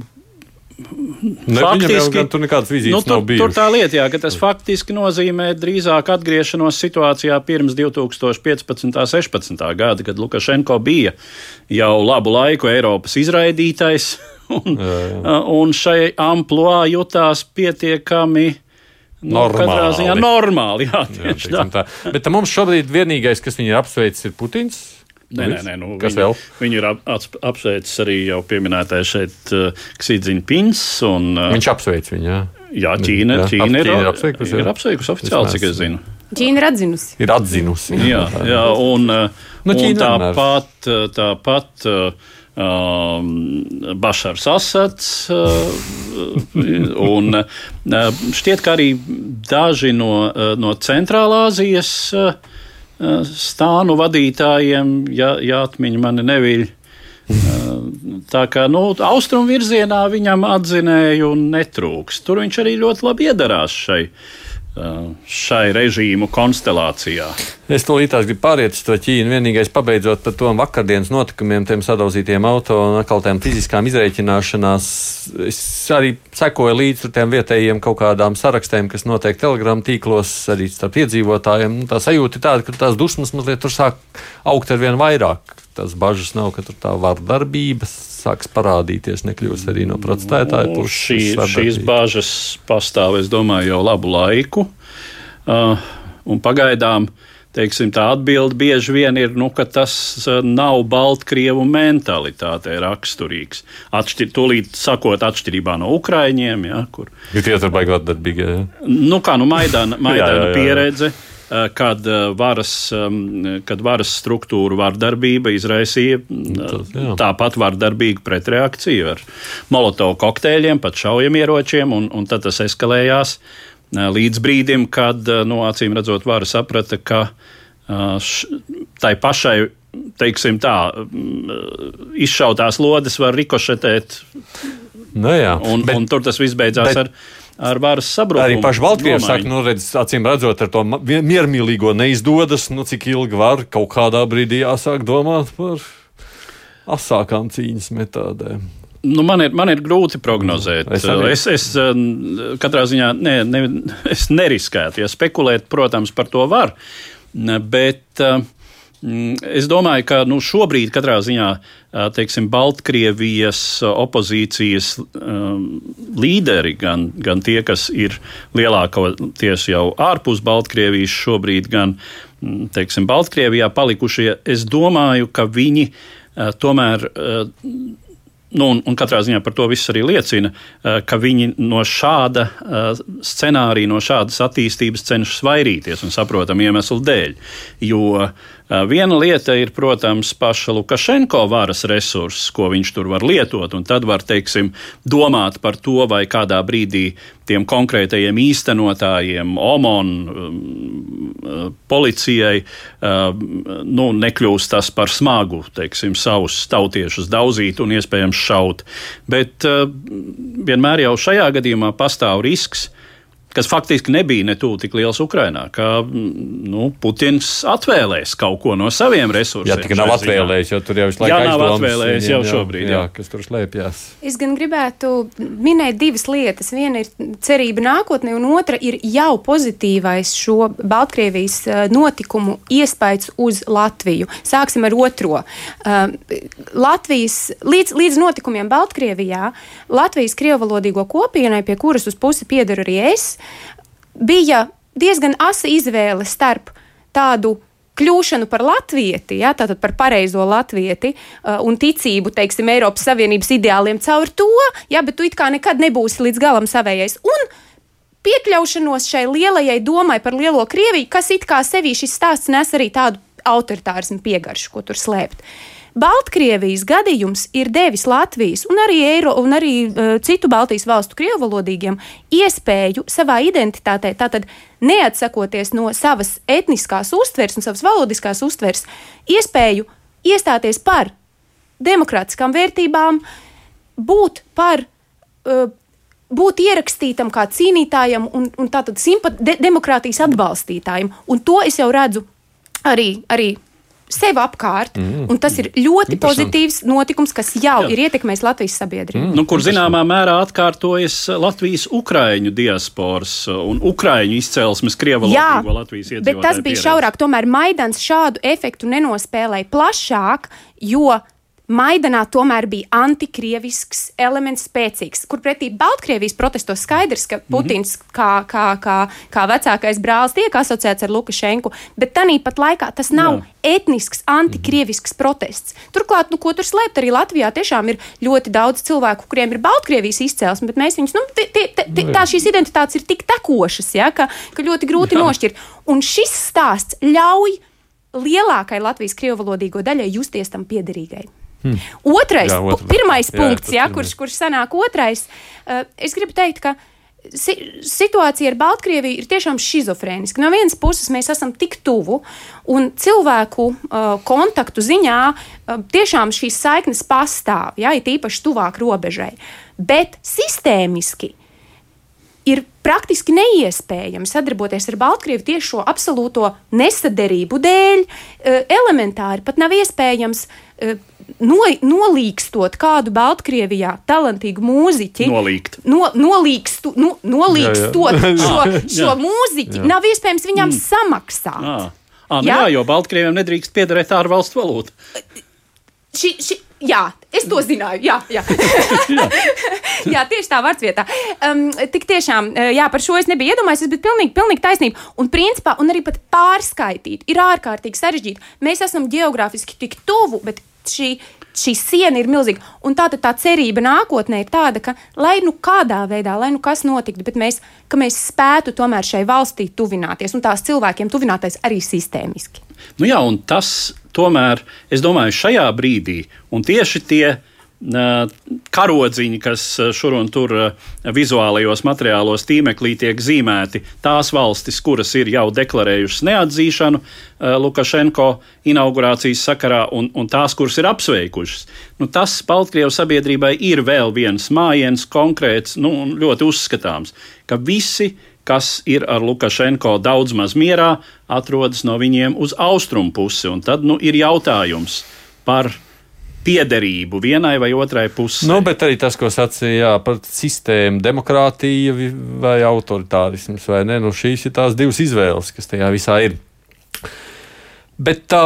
Ne, faktiski, tur nekādas vizītes nu, tur, nav bijušas. Tur tā lieta, jā, ka tas faktiski nozīmē drīzāk atgriešanos situācijā pirms 2015. un 16. gada, kad Lukašenko bija jau labu laiku Eiropas izraidītais, un, jā, jā. un šai amploā jutās pietiekami. Nu, normāli. Ziņā, normāli jā, jā, tā. tā. Bet mums šobrīd vienīgais, kas viņu ir apsveicis, ir Putins. Nē, nē, nē nu, kas viņu, vēl? Viņu ir ap, apsveicis arī jau pieminētais šeit uh, Ksīdziņa Pins. Un, uh, Viņš apsveic viņu, jā. Jā, Ķīna, jā, Ķīna ir, ir apsveikusi. Ir apsveikusi oficiāli, cik es zinu. Ķīna ir atzinusi. Ir atzinusi. Jā, jā un, nu, un tāpat, tāpat um, Bašars Asats. Uh, un uh, šķiet, ka arī daži no, uh, no Centrālāzijas uh, stānu vadītājiem, ja, ja atmiņa mani neviļ, Tā kā nu, austrumu virzienā viņam atzinēju netrūks. Tur viņš arī ļoti labi iedarās šai šai režīmu konstelācijā. Es to līdz gribu pāriet uz to Ķīnu. Vienīgais, pabeidzot par to vakardienas notikumiem, tiem sadauzītiem auto un atkal tām fiziskām izreikināšanās, es arī sekoju līdz tiem vietējiem kaut kādām sarakstiem, kas notiek telegramu tīklos, arī starp iedzīvotājiem. Nu, tā sajūta ir tāda, ka tās dusmas mazliet tur sāk augt ar vien vairāk. Tās bažas nav, ka tur tā vardarbības sāks parādīties, nekļūs arī no protestētāju nu, puses. Šī, šīs bažas pastāv, es domāju, jau labu laiku. Uh, un pagaidām teiksim, tā atbilde bieži vien ir, nu, ka tas uh, nav Baltkrievu mentalitātei raksturīgs. Atšķir, tūlīt sakot, atšķirībā no Ukraiņiem, ja, kur. Ir tie tur baigi vardarbīgi. Ja? Nu, kā nu Maidana, Maidana jā, jā, jā. pieredze. Eh, kad eh, varas, kad varas struktūra vardarbība izraisīja mm, tāpat vardarbīgu pretreakciju ar molotovu kokteļiem, pat šaujamieročiem, un, un tad tas eskalējās eh, līdz brīdim, kad, no nu, acīm redzot, vara saprata, ka š, tai pašai teiksim tā, izšautās lodes var rikošetēt. Nu jā, un, bet, un tur tas viss beidzās bet, ar ar varas sabrukumu. Arī paši Baltkrieviji saka, nu, redz, acīm redzot, ar to miermīlīgo neizdodas, nu, cik ilgi var kaut kādā brīdī jāsāk domāt par asākām cīņas metodēm. Nu, man, ir, man ir grūti prognozēt. Es, es, es katrā ziņā ne, ne, es neriskētu. Ja spekulēt, protams, par to var. Bet uh, es domāju, ka nu, šobrīd katrā ziņā teiksim, Baltkrievijas opozīcijas um, līderi, gan, gan tie, kas ir lielākoties jau ārpus Baltkrievijas šobrīd, gan mm, teiksim, Baltkrievijā palikušie, es domāju, ka viņi uh, tomēr. Uh, Nu, un, un katrā ziņā par to viss arī liecina, ka viņi no šāda scenārija, no šādas attīstības cenšas vairīties un saprotam iemeslu dēļ. Jo uh, Viena lieta ir, protams, paša Lukašenko varas resurss, ko viņš tur var lietot, un tad var, teiksim, domāt par to, vai kādā brīdī tiem konkrētajiem īstenotājiem, OMON, policijai, nu, nekļūst tas par smagu, teiksim, savus tautiešus daudzīt un iespējams šaut. Bet vienmēr jau šajā gadījumā pastāv risks, kas faktiski nebija ne tuvu tik liels Ukrainā, ka nu, Putins atvēlēs kaut ko no saviem resursiem. Jā, tikai nav atvēlējis, jo tur jau visu laiku jā, nav atvēlējis jau šobrīd. Jā, jā, kas tur slēpjas. Es gan gribētu minēt divas lietas. Viena ir cerība nākotnē, un otra ir jau pozitīvais šo Baltkrievijas eh, notikumu iespējas uz Latviju. Sāksim ar otro. Uh, Latvijas, līdz, līdz notikumiem Baltkrievijā, Latvijas krievalodīgo kopienai, pie kuras uz pusi pieder arī es, bija diezgan asa izvēle starp tādu kļūšanu par latvieti, ja, tātad par pareizo latvieti uh, un ticību, teiksim, Eiropas Savienības ideāliem caur to, ja, bet tu it kā nekad nebūsi līdz galam savējais. Un piekļaušanos šai lielajai domai par lielo Krieviju, kas it kā sevī šis stāsts nes arī tādu autoritārismu piegaršu, ko tur slēpt. Uh, Baltkrievijas gadījums ir devis Latvijas un arī, Eiro, un arī uh, citu Baltijas valstu krievalodīgiem iespēju savā identitātē, tātad neatsakoties no savas etniskās uztveres un savas valodiskās uztveres, iespēju iestāties par demokrātiskām vērtībām, būt par. Uh, būt ierakstītam kā cīnītājam un, un tātad simpat, de, demokrātijas atbalstītājam. Un to es jau redzu arī, arī sev apkārt. Mm. Tas ir ļoti pozitīvs notikums, kas jau Jā. ir ietekmējis Latvijas sabiedrību. Mm. Nu, kur zināmā mērā atkārtojas Latvijas ukrāņu diasporas un ukrāņu izcelsmes krievalotīgo Latvijas iedzīvotāju. Bet tas bija pieredze. šaurāk. Tomēr Maidans šādu efektu nenospēlēja plašāk, jo Maidanā tomēr bija antikrievisks elements spēcīgs, kur pretī Baltkrievijas protestos skaidrs, ka mhm. Putins mm -hmm. kā, kā, kā, kā vecākais brālis tiek asociēts ar Lukašenku, bet tanī pat laikā tas nav Jā. etnisks, antikrievisks mm -hmm. protests. Turklāt, nu, ko tur slēpt, arī Latvijā tiešām ir ļoti daudz cilvēku, kuriem ir Baltkrievijas izcelsme, bet mēs viņus, nu, t, t, t, t, tā šīs identitātes ir tik tekošas, ja, ka, ka ļoti grūti Jā. nošķirt. Un šis stāsts ļauj lielākai Latvijas krievalodīgo daļai justies tam piederīgai. Hmm. Otrais, jā, otra. pirmais jā, punkts, jā, kurš, kurš sanāk otrais, uh, es gribu teikt, ka si situācija ar Baltkrieviju ir tiešām schizofrēniska. No vienas puses mēs esam tik tuvu, un cilvēku uh, kontaktu ziņā uh, tiešām šīs saiknes pastāv, ja ir īpaši tuvāk robežai. Bet sistēmiski ir praktiski neiespējami sadarboties ar Baltkrievu tieši šo absolūto nesaderību dēļ. Elementāri pat nav iespējams no, nolīkstot kādu Baltkrievijā talantīgu mūziķi. Nolīgt. No, nolīkstu, nu, nolīkstot jā, jā. šo, šo mūziķi, jā. nav iespējams viņam mm. samaksāt. Jā. À, nu jā? jā, jo Baltkrieviem nedrīkst piederēt ārvalstu valūtu. Ši, ši, jā, es to zināju. Jā, jā. jā. jā tieši tā vārds vietā. Um, tik tiešām, jā, par šo es nebiju iedomājies, bet pilnīgi, pilnīgi taisnība. Un principā, un arī pat pārskaitīt ir ārkārtīgi sarežģīti. Mēs esam geogrāfiski tik tuvu, bet šī, šī siena ir milzīga. Un tā tā cerība nākotnē ir tāda, ka, lai nu kādā veidā, lai nu kas notiktu, bet mēs, mēs spētu tomēr šai valstī tuvināties un tās cilvēkiem tuvināties arī sistēmiski. Nu jā, un tas tomēr, es domāju, šajā brīdī, un tieši tie karodziņi, kas šur un tur vizuālajos materiālos tīmeklī tiek zīmēti, tās valstis, kuras ir jau deklarējušas neatzīšanu Lukašenko inaugurācijas sakarā, un, un tās, kuras ir apsveikušas. Nu, tas Baltkrievijas sabiedrībai ir vēl viens mājiens, konkrēts, nu, ļoti uzskatāms, ka visi kas ir ar Lukašenko daudz maz mierā, atrodas no viņiem uz austrumu pusi. Un tad nu, ir jautājums par piederību vienai vai otrai pusē. Nu, bet arī tas, ko sacīja par sistēmu, demokrātija vai autoritārisms, vai ne? Nu, šīs ir tās divas izvēles, kas tajā visā ir. Bet tā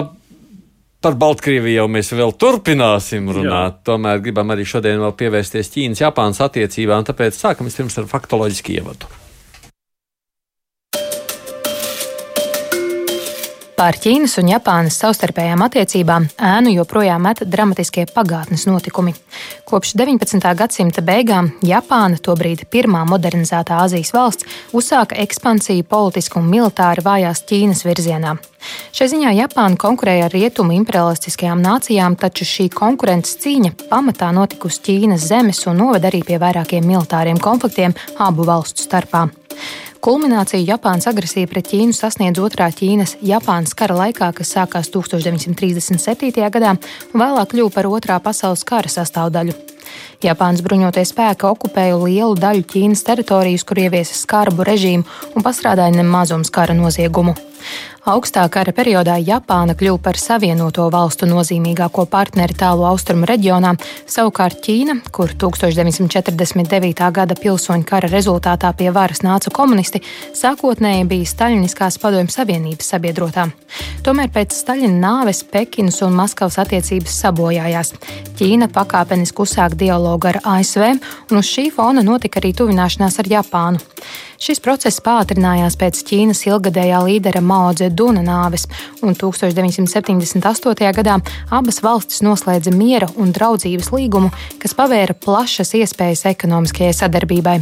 par Baltkrieviju jau mēs vēl turpināsim runāt. Jā. Tomēr gribam arī šodien vēl pievērsties Ķīnas-Japānas attiecībām, tāpēc sākam vispirms ar faktoloģisku ievadu. Pār Ķīnas un Japānas savstarpējām attiecībām ēnu joprojām met dramatiskie pagātnes notikumi. Kopš 19. gadsimta beigām Japāna, tobrīd pirmā modernizētā Azijas valsts, uzsāka ekspansiju politiski un militāri vājās Ķīnas virzienā. Šai ziņā Japāna konkurēja ar rietumu imperialistiskajām nācijām, taču šī konkurences cīņa pamatā notikusi Ķīnas zemes un noveda arī pie vairākiem militāriem konfliktiem abu valstu starpā. Kulmināciju Japānas agresija pret Ķīnu sasniedz otrā Ķīnas-Japānas kara laikā, kas sākās 1937. gadā un vēlāk kļuva par otrā pasaules kara sastāvdaļu. Japānas bruņotie spēki okupēja lielu daļu Ķīnas teritorijas, kur ieviesa skarbu režīmu un pastrādāja nemazums kara noziegumu. Augstā kara periodā Japāna kļuva par savienoto valstu nozīmīgāko partneri tālu austrumu reģionā, savukārt Ķīna, kur 1949. gada pilsoņu kara rezultātā pie varas nāca komunisti, sākotnēji bija Staļiniskās padomju savienības sabiedrotā. Tomēr pēc Staļina nāves Pekinas un Maskavas attiecības sabojājās. Ķīna pakāpeniski uzsāka dialogu ar ASV, un uz šī fona notika arī tuvināšanās ar Japānu. Šis process pātrinājās pēc Ķīnas ilgadējā līdera Mao Dzeduna nāves, un 1978. gadā abas valstis noslēdza miera un draudzības līgumu, kas pavēra plašas iespējas ekonomiskajai sadarbībai.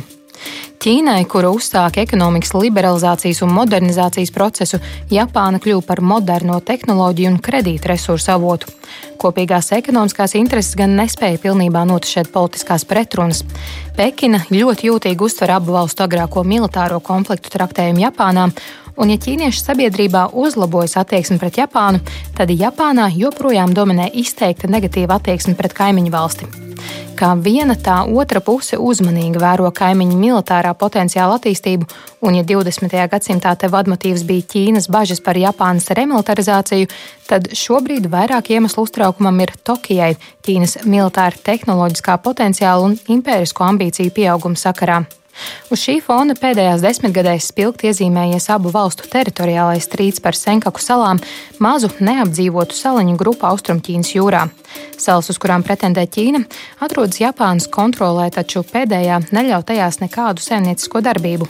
Ķīnai, kura uzsāka ekonomikas liberalizācijas un modernizācijas procesu, Japāna kļuva par moderno tehnoloģiju un kredīta resursu avotu. Kopīgās ekonomiskās intereses gan nespēja pilnībā notušēt politiskās pretrunas. Pekina ļoti jūtīgi uztver abu valstu agrāko militāro konfliktu traktējumu Japānā, un ja ķīniešu sabiedrībā uzlabojas attieksme pret Japānu, tad Japānā joprojām dominē izteikta negatīva attieksme pret kaimiņu valsti kā viena tā otra puse uzmanīgi vēro kaimiņu militārā potenciāla attīstību, un ja 20. gadsimtā te vadmotīvs bija Ķīnas bažas par Japānas remilitarizāciju, tad šobrīd vairāk iemeslu uztraukumam ir Tokijai Ķīnas militāra tehnoloģiskā potenciāla un impērisko ambīciju pieauguma sakarā. Uz šī fona pēdējās desmitgadēs spilgti iezīmējies abu valstu teritoriālais strīds par Senkaku salām, mazu neapdzīvotu saliņu grupu Austrumķīnas jūrā. Salas, uz kurām pretendē Ķīna, atrodas Japānas kontrolē, taču pēdējā neļauj tajās nekādu saimniecisko darbību.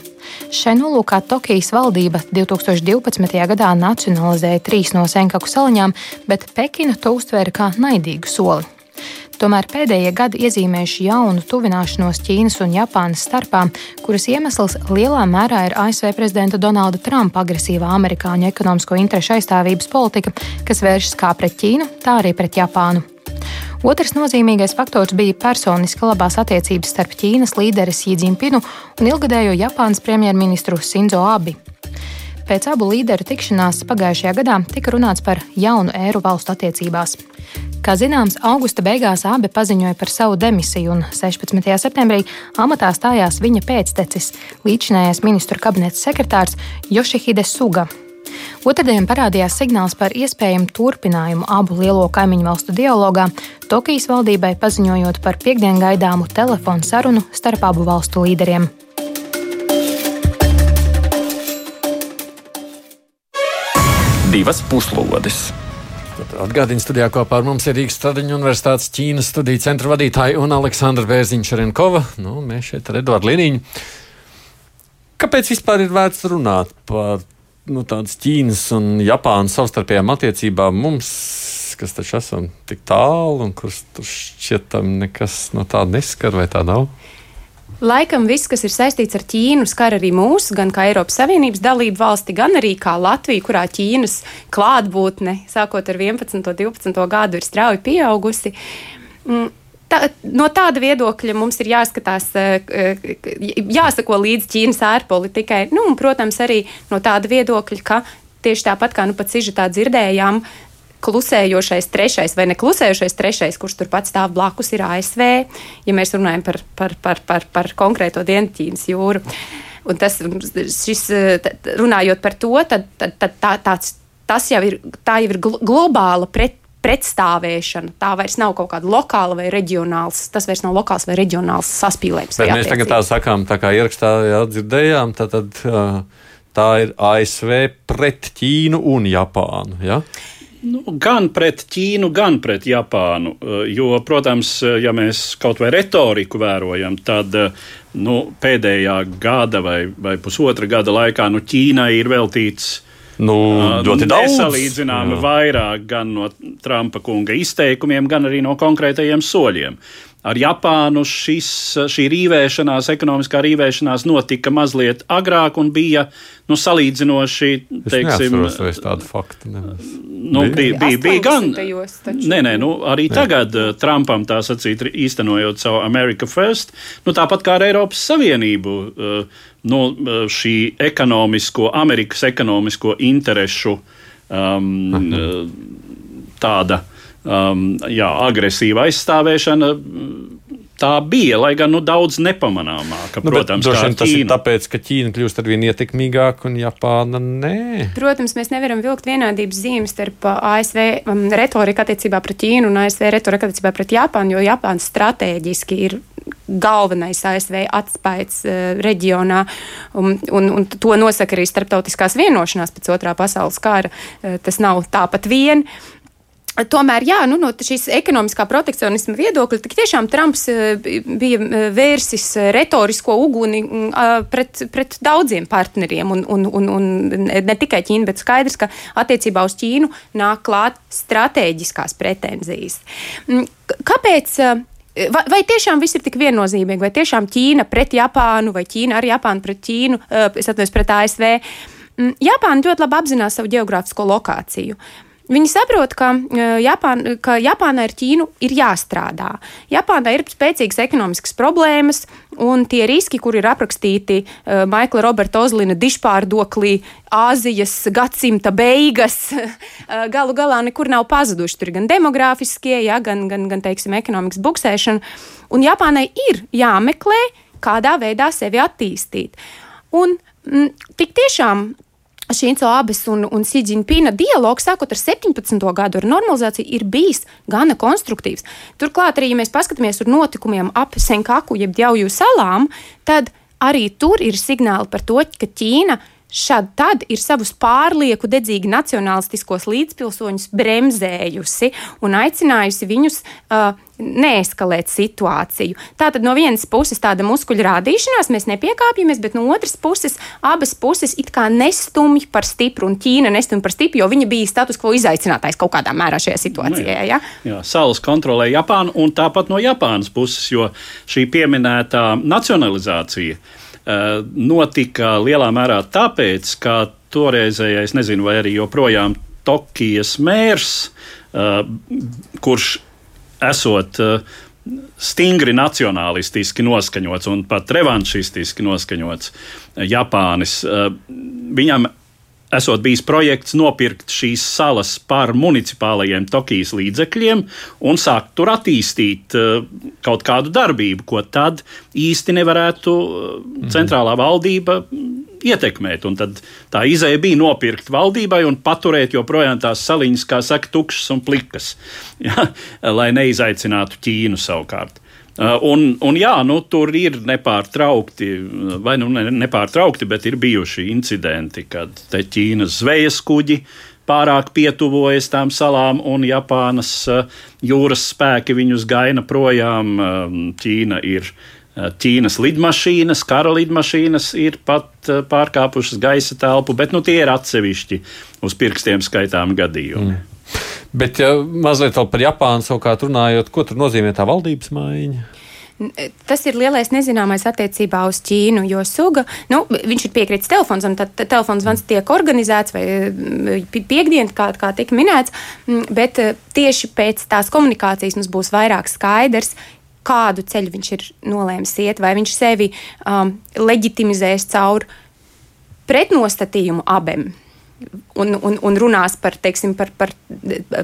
Šai nolūkā Tokijas valdība 2012. gadā nacionalizēja trīs no Senkaku saliņām, bet Pekina to uztvēra kā naidīgu soli. Tomēr pēdējie gadi iezīmējuši jaunu tuvināšanos Ķīnas un Japānas starpā, kuras iemesls lielā mērā ir ASV prezidenta Donalda Trumpa agresīvā amerikāņu ekonomisko interešu aizstāvības politika, kas vēršas kā pret Ķīnu, tā arī pret Japānu. Otrs nozīmīgais faktors bija personiska labās attiecības starp Ķīnas līderi Sīdzīmpinu un ilgadējo Japānas premjerministru Sinzo Abi. Pēc abu līderu tikšanās pagājušajā gadā tika runāts par jaunu ēru valstu attiecībās. Kā zināms, augusta beigās abi paziņoja par savu demisiju, un 16. septembrī amatā stājās viņa pēctecis, līdzinājais ministru kabineta sekretārs Jošihide Suga. Otradien parādījās signāls par iespējamu turpinājumu abu lielo kaimiņu valstu dialogā, Tokijas valdībai paziņojot par piekdiengaidāmu telefonu sarunu starp abu valstu līderiem. Divas puslodes. Atgādījums studijā kopā ar mums ir Rīgas Stradiņu Universitātes Ķīnas studiju centra vadītāja un Aleksandra Bērziņš Renkova. Nu, mēs šeit ar Eduardu Liniņu. Kāpēc vispār ir vērts runāt par nu, tādas Ķīnas un Japānas savstarpējām attiecībām mums, kas taču esam tik tālu un kurš tur šķietam nekas no tāda neskar vai tā nav? Laikam viss, kas ir saistīts ar Ķīnu, skar arī mūs, gan kā Eiropas Savienības dalību valsti, gan arī kā Latviju, kurā Ķīnas klātbūtne, sākot ar 11. un 12. gadu, ir strauji pieaugusi. Mm, tā, no tāda viedokļa mums ir jāskatās, eh, eh, jāsako līdz Ķīnas ārpolitikai. Nu, un, protams, arī no tāda viedokļa, ka tieši tāpat kā nu pat sižetā dzirdējām, klusējošais trešais vai neklusējošais trešais, kurš turpat stāv blakus, ir ASV, ja mēs runājam par, par, par, par, par konkrēto Dienvidķīnas jūru. Un tas, šis, runājot par to, tad, tad, tad tā, tāds, tas jau ir, tā jau ir globāla pret, pretstāvēšana. Tā vairs nav kaut kāda lokāla vai reģionāla. Tas vairs nav lokāls vai reģionāls saspīlējums. Bet mēs tagad tā sakām, tā kā ierakstā jau dzirdējām, tad, tad tā ir ASV pret Ķīnu un Japānu. Ja? Nu, gan pret Ķīnu, gan pret Japānu. Eh, jo, protams, eh, ja mēs kaut vai retoriku vērojam, tad eh, nu, pēdējā gada vai, vai pusotra gada laikā nu, Ķīnai ir veltīts. Nu, ļoti daudz. Nesalīdzināmi vairāk gan no Trumpa kunga izteikumiem, gan arī no konkrētajiem soļiem. Ar Japānu šis, šī rīvēšanās, ekonomiskā rīvēšanās notika mazliet agrāk un bija nu, salīdzinoši. Teiksim, es tādu faktu neesmu. Nu, bija, bija, bija gan. Nē, nē, nu, arī nē. tagad uh, Trumpam tā sacīt, īstenojot savu America First, nu, tāpat kā ar Eiropas Savienību, uh, nu, uh, šī ekonomisko, Amerikas ekonomisko interešu um, uh, tāda um, jā, agresīva aizstāvēšana. Tā bija, lai gan nu, daudz nepamanāmāka. Nu, protams, bet, tas Ķīna. ir tāpēc, ka Ķīna kļūst ar vien ietekmīgāka un Japāna nē. Protams, mēs nevaram vilkt vienādības zīmes starp uh, ASV um, retoriku attiecībā pret Ķīnu un ASV retoriku attiecībā pret Japānu, jo Japāna strateģiski ir galvenais ASV atspējs uh, reģionā, um, un, un to nosaka arī starptautiskās vienošanās pēc otrā pasaules kara. Uh, tas nav tāpat vien. Tomēr, jā, nu, no šīs ekonomiskā protekcionisma viedokļa, tik tiešām Trumps eh, bija eh, vērsis eh, retorisko uguni mm, pret, pret daudziem partneriem, un, un, un, un ne tikai Ķīnu, bet skaidrs, ka attiecībā uz Ķīnu nāk klāt strateģiskās pretenzijas. Mm, kāpēc? Vai, vai tiešām viss ir tik viennozīmīgi, vai tiešām Ķīna pret Japānu, vai Ķīna ar Japānu pret Ķīnu, es atvainojos pret ASV? Mm, Japāna ļoti labi apzinās savu geogrāfisko lokāciju. Viņi saprot, ka, e, Japāna, ka Japānai ar Ķīnu ir jāstrādā. Japānai ir spēcīgas ekonomiskas problēmas, un tie riski, kur ir aprakstīti uh, Maikla Roberta Ozlina dišpārdoklī, Āzijas gadsimta beigas, uh, galu galā nekur nav pazuduši. Tur ir gan demogrāfiskie, ja, gan, gan, gan teiksim, ekonomikas buksēšana. Un Japānai ir jāmeklē, kādā veidā sevi attīstīt. Un m, tik tiešām Šīnco abas un, un Sīdžiņpīna dialogs, sākot ar 17. gadu, ar normalizāciju, ir bijis gana konstruktīvs. Turklāt, arī, ja mēs paskatāmies uz notikumiem ap Senkaku, jeb Djauju salām, tad arī tur ir signāli par to, ka Ķīna šad tad ir savus pārlieku dedzīgi nacionālistiskos līdzpilsoņus bremzējusi un aicinājusi viņus uh, neeskalēt situāciju. Tātad no vienas puses tāda muskuļu rādīšanās, mēs nepiekāpjamies, bet no otras puses abas puses it kā nestumj par stipru, un Ķīna nestumj par stipru, jo viņa bija status quo izaicinātājs kaut kādā mērā šajā situācijā. Nu, jā, jā salas kontrolē Japānu, un tāpat no Japānas puses, jo šī pieminētā nacionalizācija notika lielā mērā tāpēc, ka toreizējais, nezinu, vai arī joprojām Tokijas mērs, eh, kurš esot eh, stingri nacionālistiski noskaņots un pat revanšistiski noskaņots Japānis. Viņam esot bijis projekts nopirkt šīs salas par municipālajiem Tokijas līdzekļiem un sākt tur attīstīt uh, kaut kādu darbību, ko tad īsti nevarētu uh, centrālā valdība ietekmēt. Un tad tā izēja bija nopirkt valdībai un paturēt joprojām tās saliņas, kā saka, tukšas un plikas, ja? lai neizaicinātu Ķīnu savukārt. Uh, un, un jā, nu, tur ir nepārtraukti, vai nu ne, nepārtraukti, bet ir bijuši incidenti, kad Ķīnas zvejas kuģi pārāk pietuvojas tām salām, un Japānas uh, jūras spēki viņus gaina projām. Um, Ķīna ir. Uh, Ķīnas lidmašīnas, kara lidmašīnas ir pat pārkāpušas gaisa telpu, bet nu, tie ir atsevišķi uz pirkstiem skaitāmi gadījumi. Mm. Bet ja mazliet vēl par Japānu savukārt runājot, ko tur nozīmē tā valdības maiņa? Tas ir lielais nezināmais attiecībā uz Ķīnu, jo suga, nu, viņš ir piekritis telefons, un tad telefons zvans tiek organizēts vai piekdien, kā, kā tika minēts, bet tieši pēc tās komunikācijas mums būs vairāk skaidrs, kādu ceļu viņš ir nolēmis iet, vai viņš sevi um, leģitimizēs caur pretnostatījumu abiem un, un, un runās par, teiksim, par, par,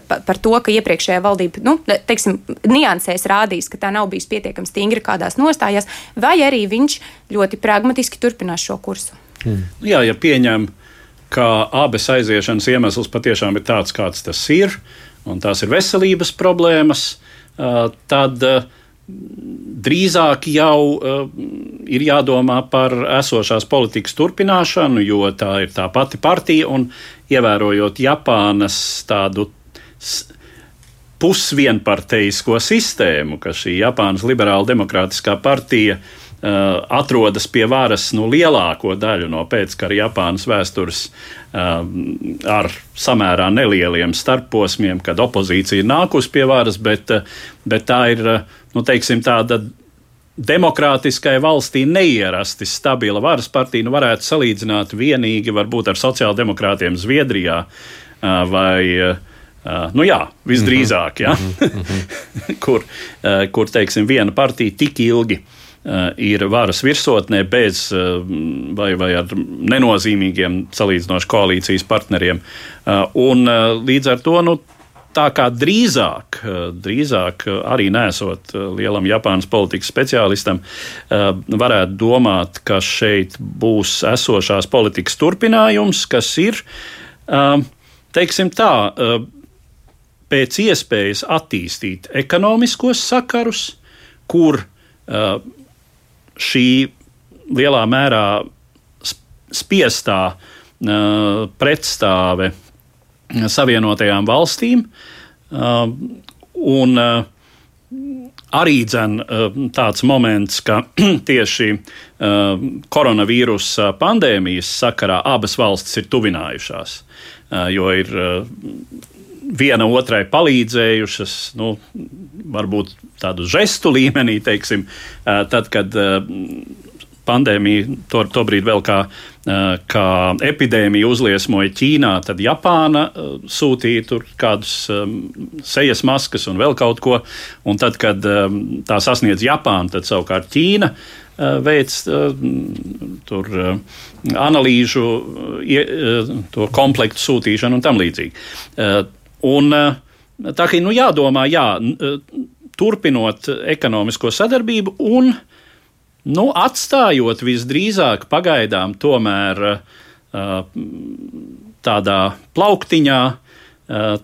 par, par to, ka iepriekšējā valdība nu, teiksim, niansēs rādīs, ka tā nav bijusi pietiekami stingra kādās nostājās, vai arī viņš ļoti pragmatiski turpinās šo kursu. Hmm. Jā, ja pieņem, ka abas aiziešanas iemesls patiešām ir tāds, kāds tas ir, un tās ir veselības problēmas, tad drīzāk jau uh, ir jādomā par esošās politikas turpināšanu, jo tā ir tā pati partija, un ievērojot Japānas tādu pusvienparteisko sistēmu, ka šī Japānas liberāla demokrātiskā partija uh, atrodas pie varas nu, lielāko daļu no pēckara Japānas vēstures uh, ar samērā nelieliem starposmiem, kad opozīcija ir nākusi pie varas, bet, bet tā ir nu, teiksim, tāda demokrātiskai valstī neierasti stabila varas partija nu, varētu salīdzināt vienīgi varbūt ar sociāldemokrātiem Zviedrijā vai. Nu jā, visdrīzāk, ja? mm -hmm. kur, uh, kur teiksim, viena partija tik ilgi ir varas virsotnē bez vai, vai ar nenozīmīgiem salīdzinoši koalīcijas partneriem. Un līdz ar to nu, tā kā drīzāk, drīzāk arī nesot lielam Japānas politikas speciālistam, varētu domāt, ka šeit būs esošās politikas turpinājums, kas ir, teiksim tā, pēc iespējas attīstīt ekonomiskos sakarus, kur šī lielā mērā spiestā pretstāve Savienotajām valstīm. Uh, un uh, arī dzen, tāds moments, ka tieši koronavīrusa pandēmijas sakarā abas valstis ir tuvinājušās, jo ir viena otrai palīdzējušas, nu, varbūt tādu žestu līmenī, teiksim, tad, kad pandēmija to, to brīdi vēl kā, kā epidēmija uzliesmoja Ķīnā, tad Japāna sūtīja tur kādus sejas maskas un vēl kaut ko. Un tad, kad tā sasniedz Japānu, tad savukārt Ķīna veids tur analīžu, to komplektu sūtīšanu un tam līdzīgi. Un, eh, tā kā nu, jādomā, jā, eh, turpinot ekonomisko sadarbību un nu, atstājot visdrīzāk pagaidām tomēr eh, tādā plauktiņā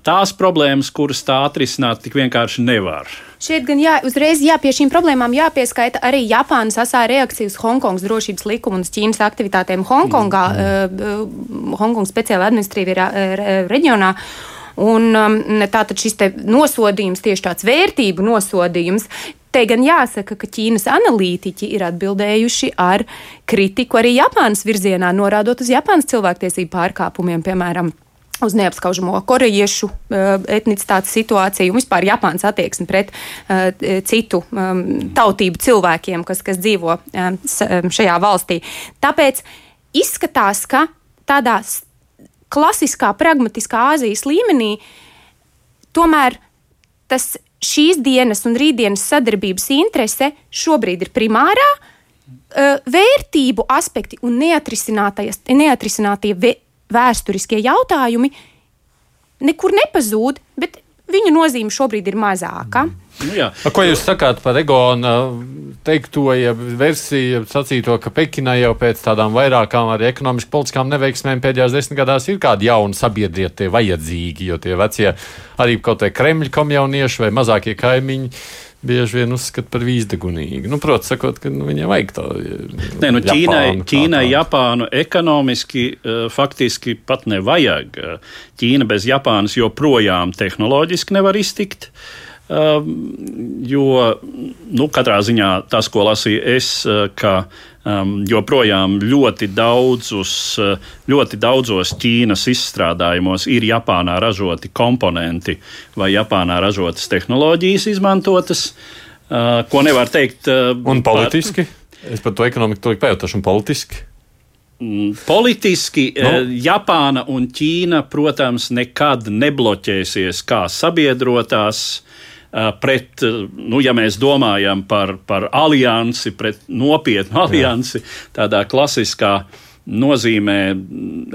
tās problēmas, kuras tā atrisināt tik vienkārši nevar. Šeit gan jā, uzreiz jā, pie šīm problēmām jāpieskaita arī Japānas asā reakcija uz Hongkongas drošības likumu un Ķīnas aktivitātēm Hongkongā, mm. uh, Hongkongas speciāla administratīvajā reģionā. Un um, tātad šis nosodījums, tieši tāds vērtību nosodījums, Te gan jāsaka, ka Ķīnas analītiķi ir atbildējuši ar kritiku arī Japānas virzienā, norādot uz Japānas cilvēktiesību pārkāpumiem, piemēram uz neapskaužamo korejiešu uh, etnicitātes situāciju un vispār Japānas attieksmi pret uh, citu um, tautību cilvēkiem, kas, kas dzīvo um, šajā valstī. Tāpēc izskatās, ka tādā klasiskā, pragmatiskā Āzijas līmenī tomēr tas šīs dienas un rītdienas sadarbības interese šobrīd ir primārā. Vērtību aspekti un neatrisinātie vēsturiskie jautājumi nekur nepazūd, bet viņu nozīme šobrīd ir mazāka. Mm. Nu, jā. Ko jūs sakāt par Egona teikto ja versiju, sacīto, ka Pekinai jau pēc tādām vairākām arī ekonomiski politiskām neveiksmēm pēdējās desmitgadās ir kādi jauni sabiedrietie vajadzīgi, jo tie vecie arī kaut kādi kremļa komjaunieši vai mazākie kaimiņi bieži vien uzskata par vīzdegunīgu. Nu, Protams, sakot, ka nu, viņiem vajag to. Nē, nu, Ķīnai, Japānu, Ķīnai Japānu ekonomiski uh, faktiski pat nevajag. Ķīna bez Japānas joprojām tehnoloģiski nevar iztikt. Uh, jo nu, katrā ziņā tas, ko lasīju es, uh, ka um, joprojām ļoti, daudzus, uh, ļoti daudzos Ķīnas izstrādājumos ir Japānā ražoti komponenti vai Japānā ražotas tehnoloģijas izmantotas, uh, ko nevar teikt. Uh, un politiski? Par, Es par to ekonomiku to pajautāšu, un politiski. Mm, politiski. Nu? Japāna un Ķīna, protams, nekad nebloķēsies kā sabiedrotās pret, nu, ja mēs domājam par, par aliansi, pret nopietnu aliansi, tādā klasiskā nozīmē,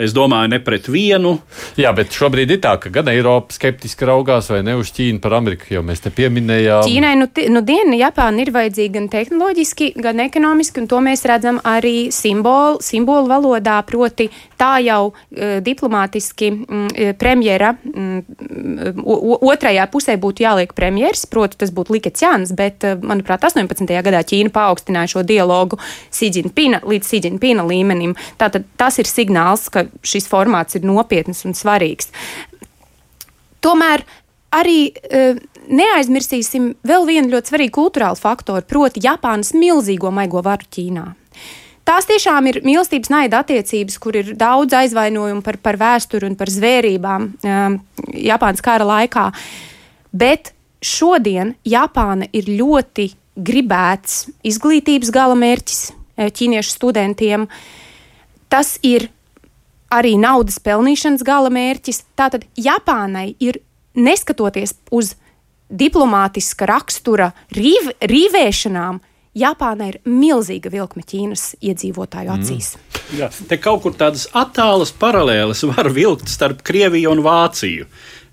es domāju, ne pret vienu. Jā, bet šobrīd ir tā, ka gan Eiropa skeptiski raugās vai ne uz Ķīnu par Ameriku, jo mēs te pieminējām. Ķīnai nu, nu diena Japāna ir vajadzīga gan tehnoloģiski, gan ekonomiski, un to mēs redzam arī simbolu, simbolu valodā, proti tā jau uh, diplomātiski mm, premjera mm, otrajā pusē būtu jāliek premjeras, proti tas būtu Likets Jānis, bet, uh, manuprāt, 18. gadā Ķīna paaugstināja šo dialogu Sīdžinpina līdz Sīdžinpina līmenim. Tātad tas ir signāls, ka šis formāts ir nopietns un svarīgs. Tomēr arī uh, neaizmirsīsim vēl vienu ļoti svarīgu kultūrālu faktoru, proti, Japānas milzīgo maigo varu Ķīnā. Tās tiešām ir mīlestības naida attiecības, kur ir daudz aizvainojumu par, par vēsturi un par zvērībām um, Japānas kara laikā. Bet šodien Japāna ir ļoti gribēts izglītības gala mērķis ķīniešu studentiem. Uh, Tas ir arī naudas pelnīšanas gala mērķis. Tātad Japānai ir neskatoties uz diplomātiska rakstura rīv, rīvēšanām, Japāna ir milzīga vilkme Ķīnas iedzīvotāju mm. acīs. Mm. Jā, te kaut kur tādas attālas paralēles var vilkt starp Krieviju un Vāciju.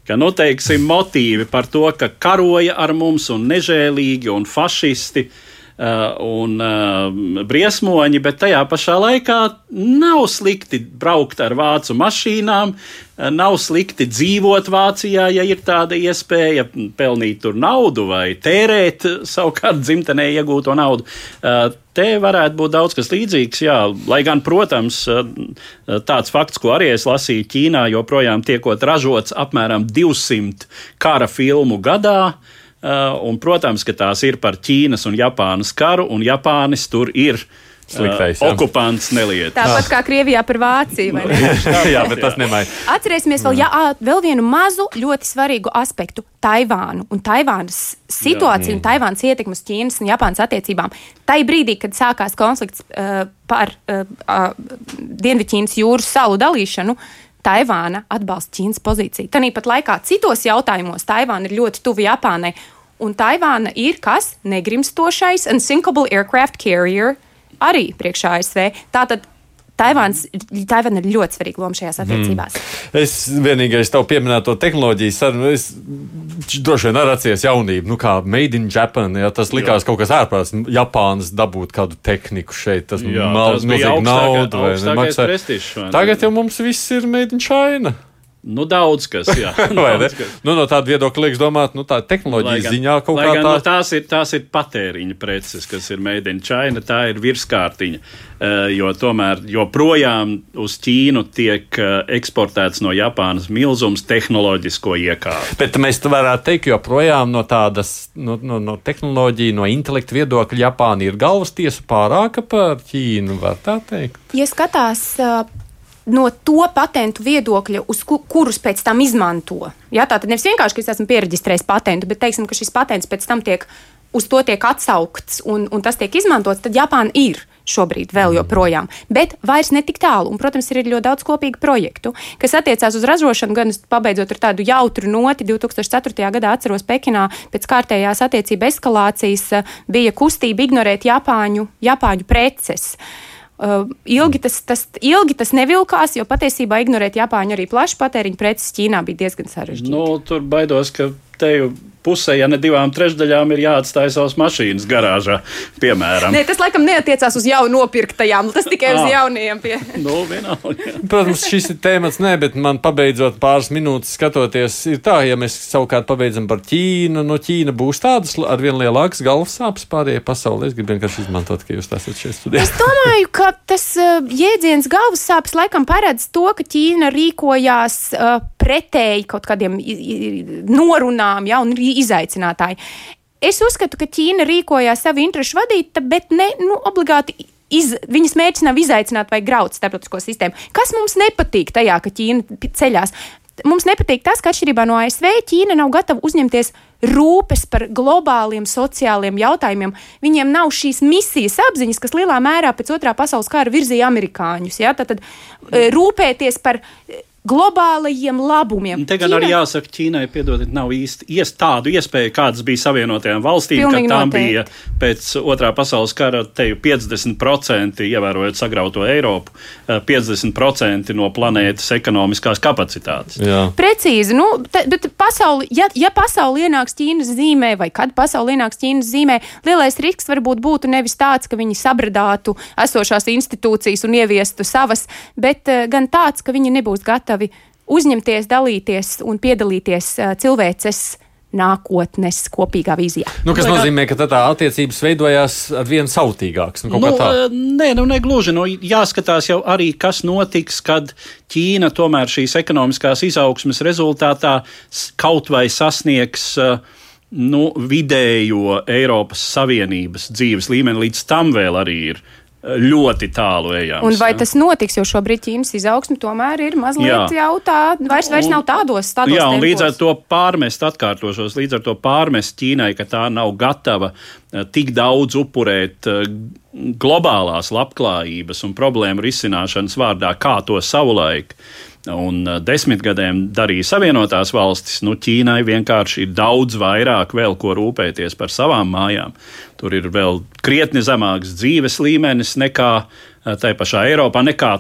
Ka, nu, teiksim, motīvi par to, ka karoja ar mums un nežēlīgi un fašisti Uh, un uh, briesmoņi, bet tajā pašā laikā nav slikti braukt ar vācu mašīnām, uh, nav slikti dzīvot Vācijā, ja ir tāda iespēja pelnīt tur naudu vai tērēt savukārt dzimtenē iegūto naudu. Te varētu būt daudz kas līdzīgs, jā, lai gan, protams, tāds fakts, ko arī es lasīju, Ķīnā joprojām tiekot ražots apmēram 200 kara filmu gadā. Uh, un, protams, ka tās ir par Ķīnas un Japānas karu, un Japānis tur ir. Sliktais, uh, okupants nelieta. Tāpat kā Krievijā par Vāciju. jā, bet tas nemaina. Atcerēsimies vēl, jā, vēl vienu mazu, ļoti svarīgu aspektu - Taivānu un Taivānas situāciju jā, un Taivānas ietekmi uz Ķīnas un Japānas attiecībām. Tai brīdī, kad sākās konflikts uh, par uh, uh, Dienvidķīnas jūras salu dalīšanu, Taivāna atbalsta Ķīnas pozīciju. Tāpat laikā citos jautājumos Taivāna ir ļoti tuvu Japānai, Un Taivāna ir kas? Negrimstošais un sinkable aircraft carrier arī priekšā ASV. Tātad Taivāns, Taivāna ir ļoti svarīga loma šajās attiecībās. Mm. Es vienīgais tev pieminēto tehnoloģiju sarunu, es droši vien arī atceros jaunību, nu kā Made in Japan, ja tas likās jā. kaut kas ārprāts, Japānas dabūt kādu tehniku šeit, tas nozīmē naudu vai nemaksā. Tagad jau mums viss ir Made in China. Nu, daudz kas, jā. daudz kas. Nu, no tāda viedokļa liekas domāt, nu, tā tehnoloģijas gan, ziņā kaut kā gan, tā. Nu, tās, ir, tās ir patēriņa preces, kas ir made in China, tā ir virskārtiņa. Uh, jo tomēr joprojām uz Ķīnu tiek uh, eksportēts no Japānas milzums tehnoloģisko iekārtu. Bet mēs varētu teikt, joprojām no tādas no, no, no tehnoloģija, no intelekta viedokļa Japāna ir galvas tiesa pārāka par Ķīnu, var tā teikt? Ja skatās uh, no to patentu viedokļa, uz ku, kurus pēc tam izmanto. Ja, tā tad nevis vienkārši, ka es esmu pieregistrējis patentu, bet teiksim, ka šis patents pēc tam tiek. Uz to tiek atsaukts un, un tas tiek izmantots, tad Japāna ir šobrīd vēl mm. joprojām. Bet vairs ne tik tālu. Un, protams, ir ļoti daudz kopīgu projektu, kas attiecās uz ražošanu, gan pabeidzot ar tādu jautru noti. 2004. gadā atceros Pekinā pēc kārtējās attiecību eskalācijas bija kustība ignorēt Japāņu, Japāņu preces. Uh, Uh, ilgi, tas, tas, ilgi tas nevilkās, jo patiesībā ignorēt Japāņu arī plašu patēriņu preces Ķīnā bija diezgan sarežģīti. Nu, tur baidos, ka te jau pusē, ja ne divām trešdaļām, ir jāatstāj savas mašīnas garāžā, piemēram. Nē, tas laikam neatiecās uz jau nopirktajām, tas tikai uz jaunajiem. Pie... nu, vienalga. Protams, šis ir tēmats, nē, bet man pabeidzot pāris minūtes skatoties, ir tā, ja mēs savukārt pabeidzam par Ķīnu, no Ķīna būs tādas ar vien lielākas galvas sāpes pārējai pasaulē. Es gribu vienkārši izmantot, ka jūs esat šeit studijā. Es domāju, ka tas uh, jēdziens galvas sāpes laikam paredz to, ka Ķīna rīkojās uh, pretēji kaut kādiem norunām, ja, un izaicinātāji. Es uzskatu, ka Ķīna rīkojās savu interesu vadīta, bet ne nu, obligāti iz, viņas mērķis nav izaicināt vai graut starptautisko sistēmu. Kas mums nepatīk tajā, ka Ķīna ceļās? Mums nepatīk tas, ka atšķirībā no ASV Ķīna nav gatava uzņemties rūpes par globāliem sociāliem jautājumiem. Viņiem nav šīs misijas apziņas, kas lielā mērā pēc otrā pasaules kara virzīja amerikāņus. Ja? Tad, tad e, rūpēties par globālajiem labumiem. Te gan Ķīna... arī jāsaka, Ķīnai piedodiet, nav īsti ies, tādu iespēju, kādas bija Savienotajām valstīm, Pilnīgi kad tām noteikti. bija pēc otrā pasaules kara te 50% ievērojot sagrauto Eiropu, 50% eh, no planētas ekonomiskās kapacitātes. Jā. Precīzi, nu, te, bet pasauli, ja, ja pasauli ienāks Ķīnas zīmē, vai kad pasauli ienāks Ķīnas zīmē, lielais risks varbūt būtu nevis tāds, ka viņi sabradātu esošās institūcijas un ieviestu savas, bet uh, gan tāds, ka viņi nebūs gatavi gatavi uzņemties, dalīties un piedalīties cilvēces nākotnes kopīgā vīzijā. Nu, kas nozīmē, ka tā attiecības veidojās ar vien sautīgākas. Nu, nu, nē, nu, ne gluži. Nu, jāskatās jau arī, kas notiks, kad Ķīna tomēr šīs ekonomiskās izaugsmes rezultātā kaut vai sasniegs. Nu, vidējo Eiropas Savienības dzīves līmeni līdz tam vēl arī ir ļoti tālu ejams. Un vai ja? tas notiks, jo šobrīd Ķīnas izaugsme tomēr ir mazliet jā. jau tā, vairs, vairs nav tādos stāvokļos. Jā, un tempos. līdz ar to pārmest, atkārtošos, līdz ar to pārmest Ķīnai, ka tā nav gatava eh, tik daudz upurēt eh, globālās labklājības un problēmu risināšanas vārdā, kā to savulaik un uh, desmitgadēm darīja Savienotās valstis, nu, Ķīnai vienkārši ir daudz vairāk vēl ko rūpēties par savām mājām. Tur ir vēl krietni zemāks dzīves līmenis nekā uh, tai pašā Eiropā, nekā,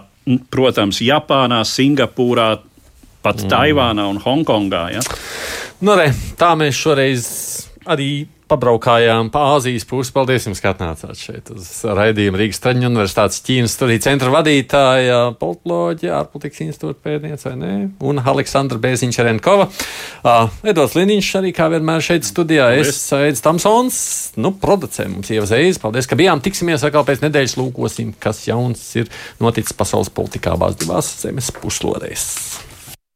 protams, Japānā, Singapūrā, pat mm. Taivānā un Hongkongā. Ja? Nu, re, tā mēs šoreiz arī pabraukājām pa Āzijas pusi. Paldies jums, ka atnācāt šeit uz raidījumu Rīgas Traģiņu universitātes Ķīnas studiju centra vadītāja, politoloģija, ārpolitikas institūta pētniece, vai ne? Un Aleksandra Bēziņš-Renkova. Uh, Edvards Liniņš arī kā vienmēr šeit studijā. Es Edis Tamsons, nu, producē mums ievazējas. Paldies, ka bijām. Tiksimies atkal pēc nedēļas lūkosim, kas jauns ir noticis pasaules politikā abās divās zemes puslodēs.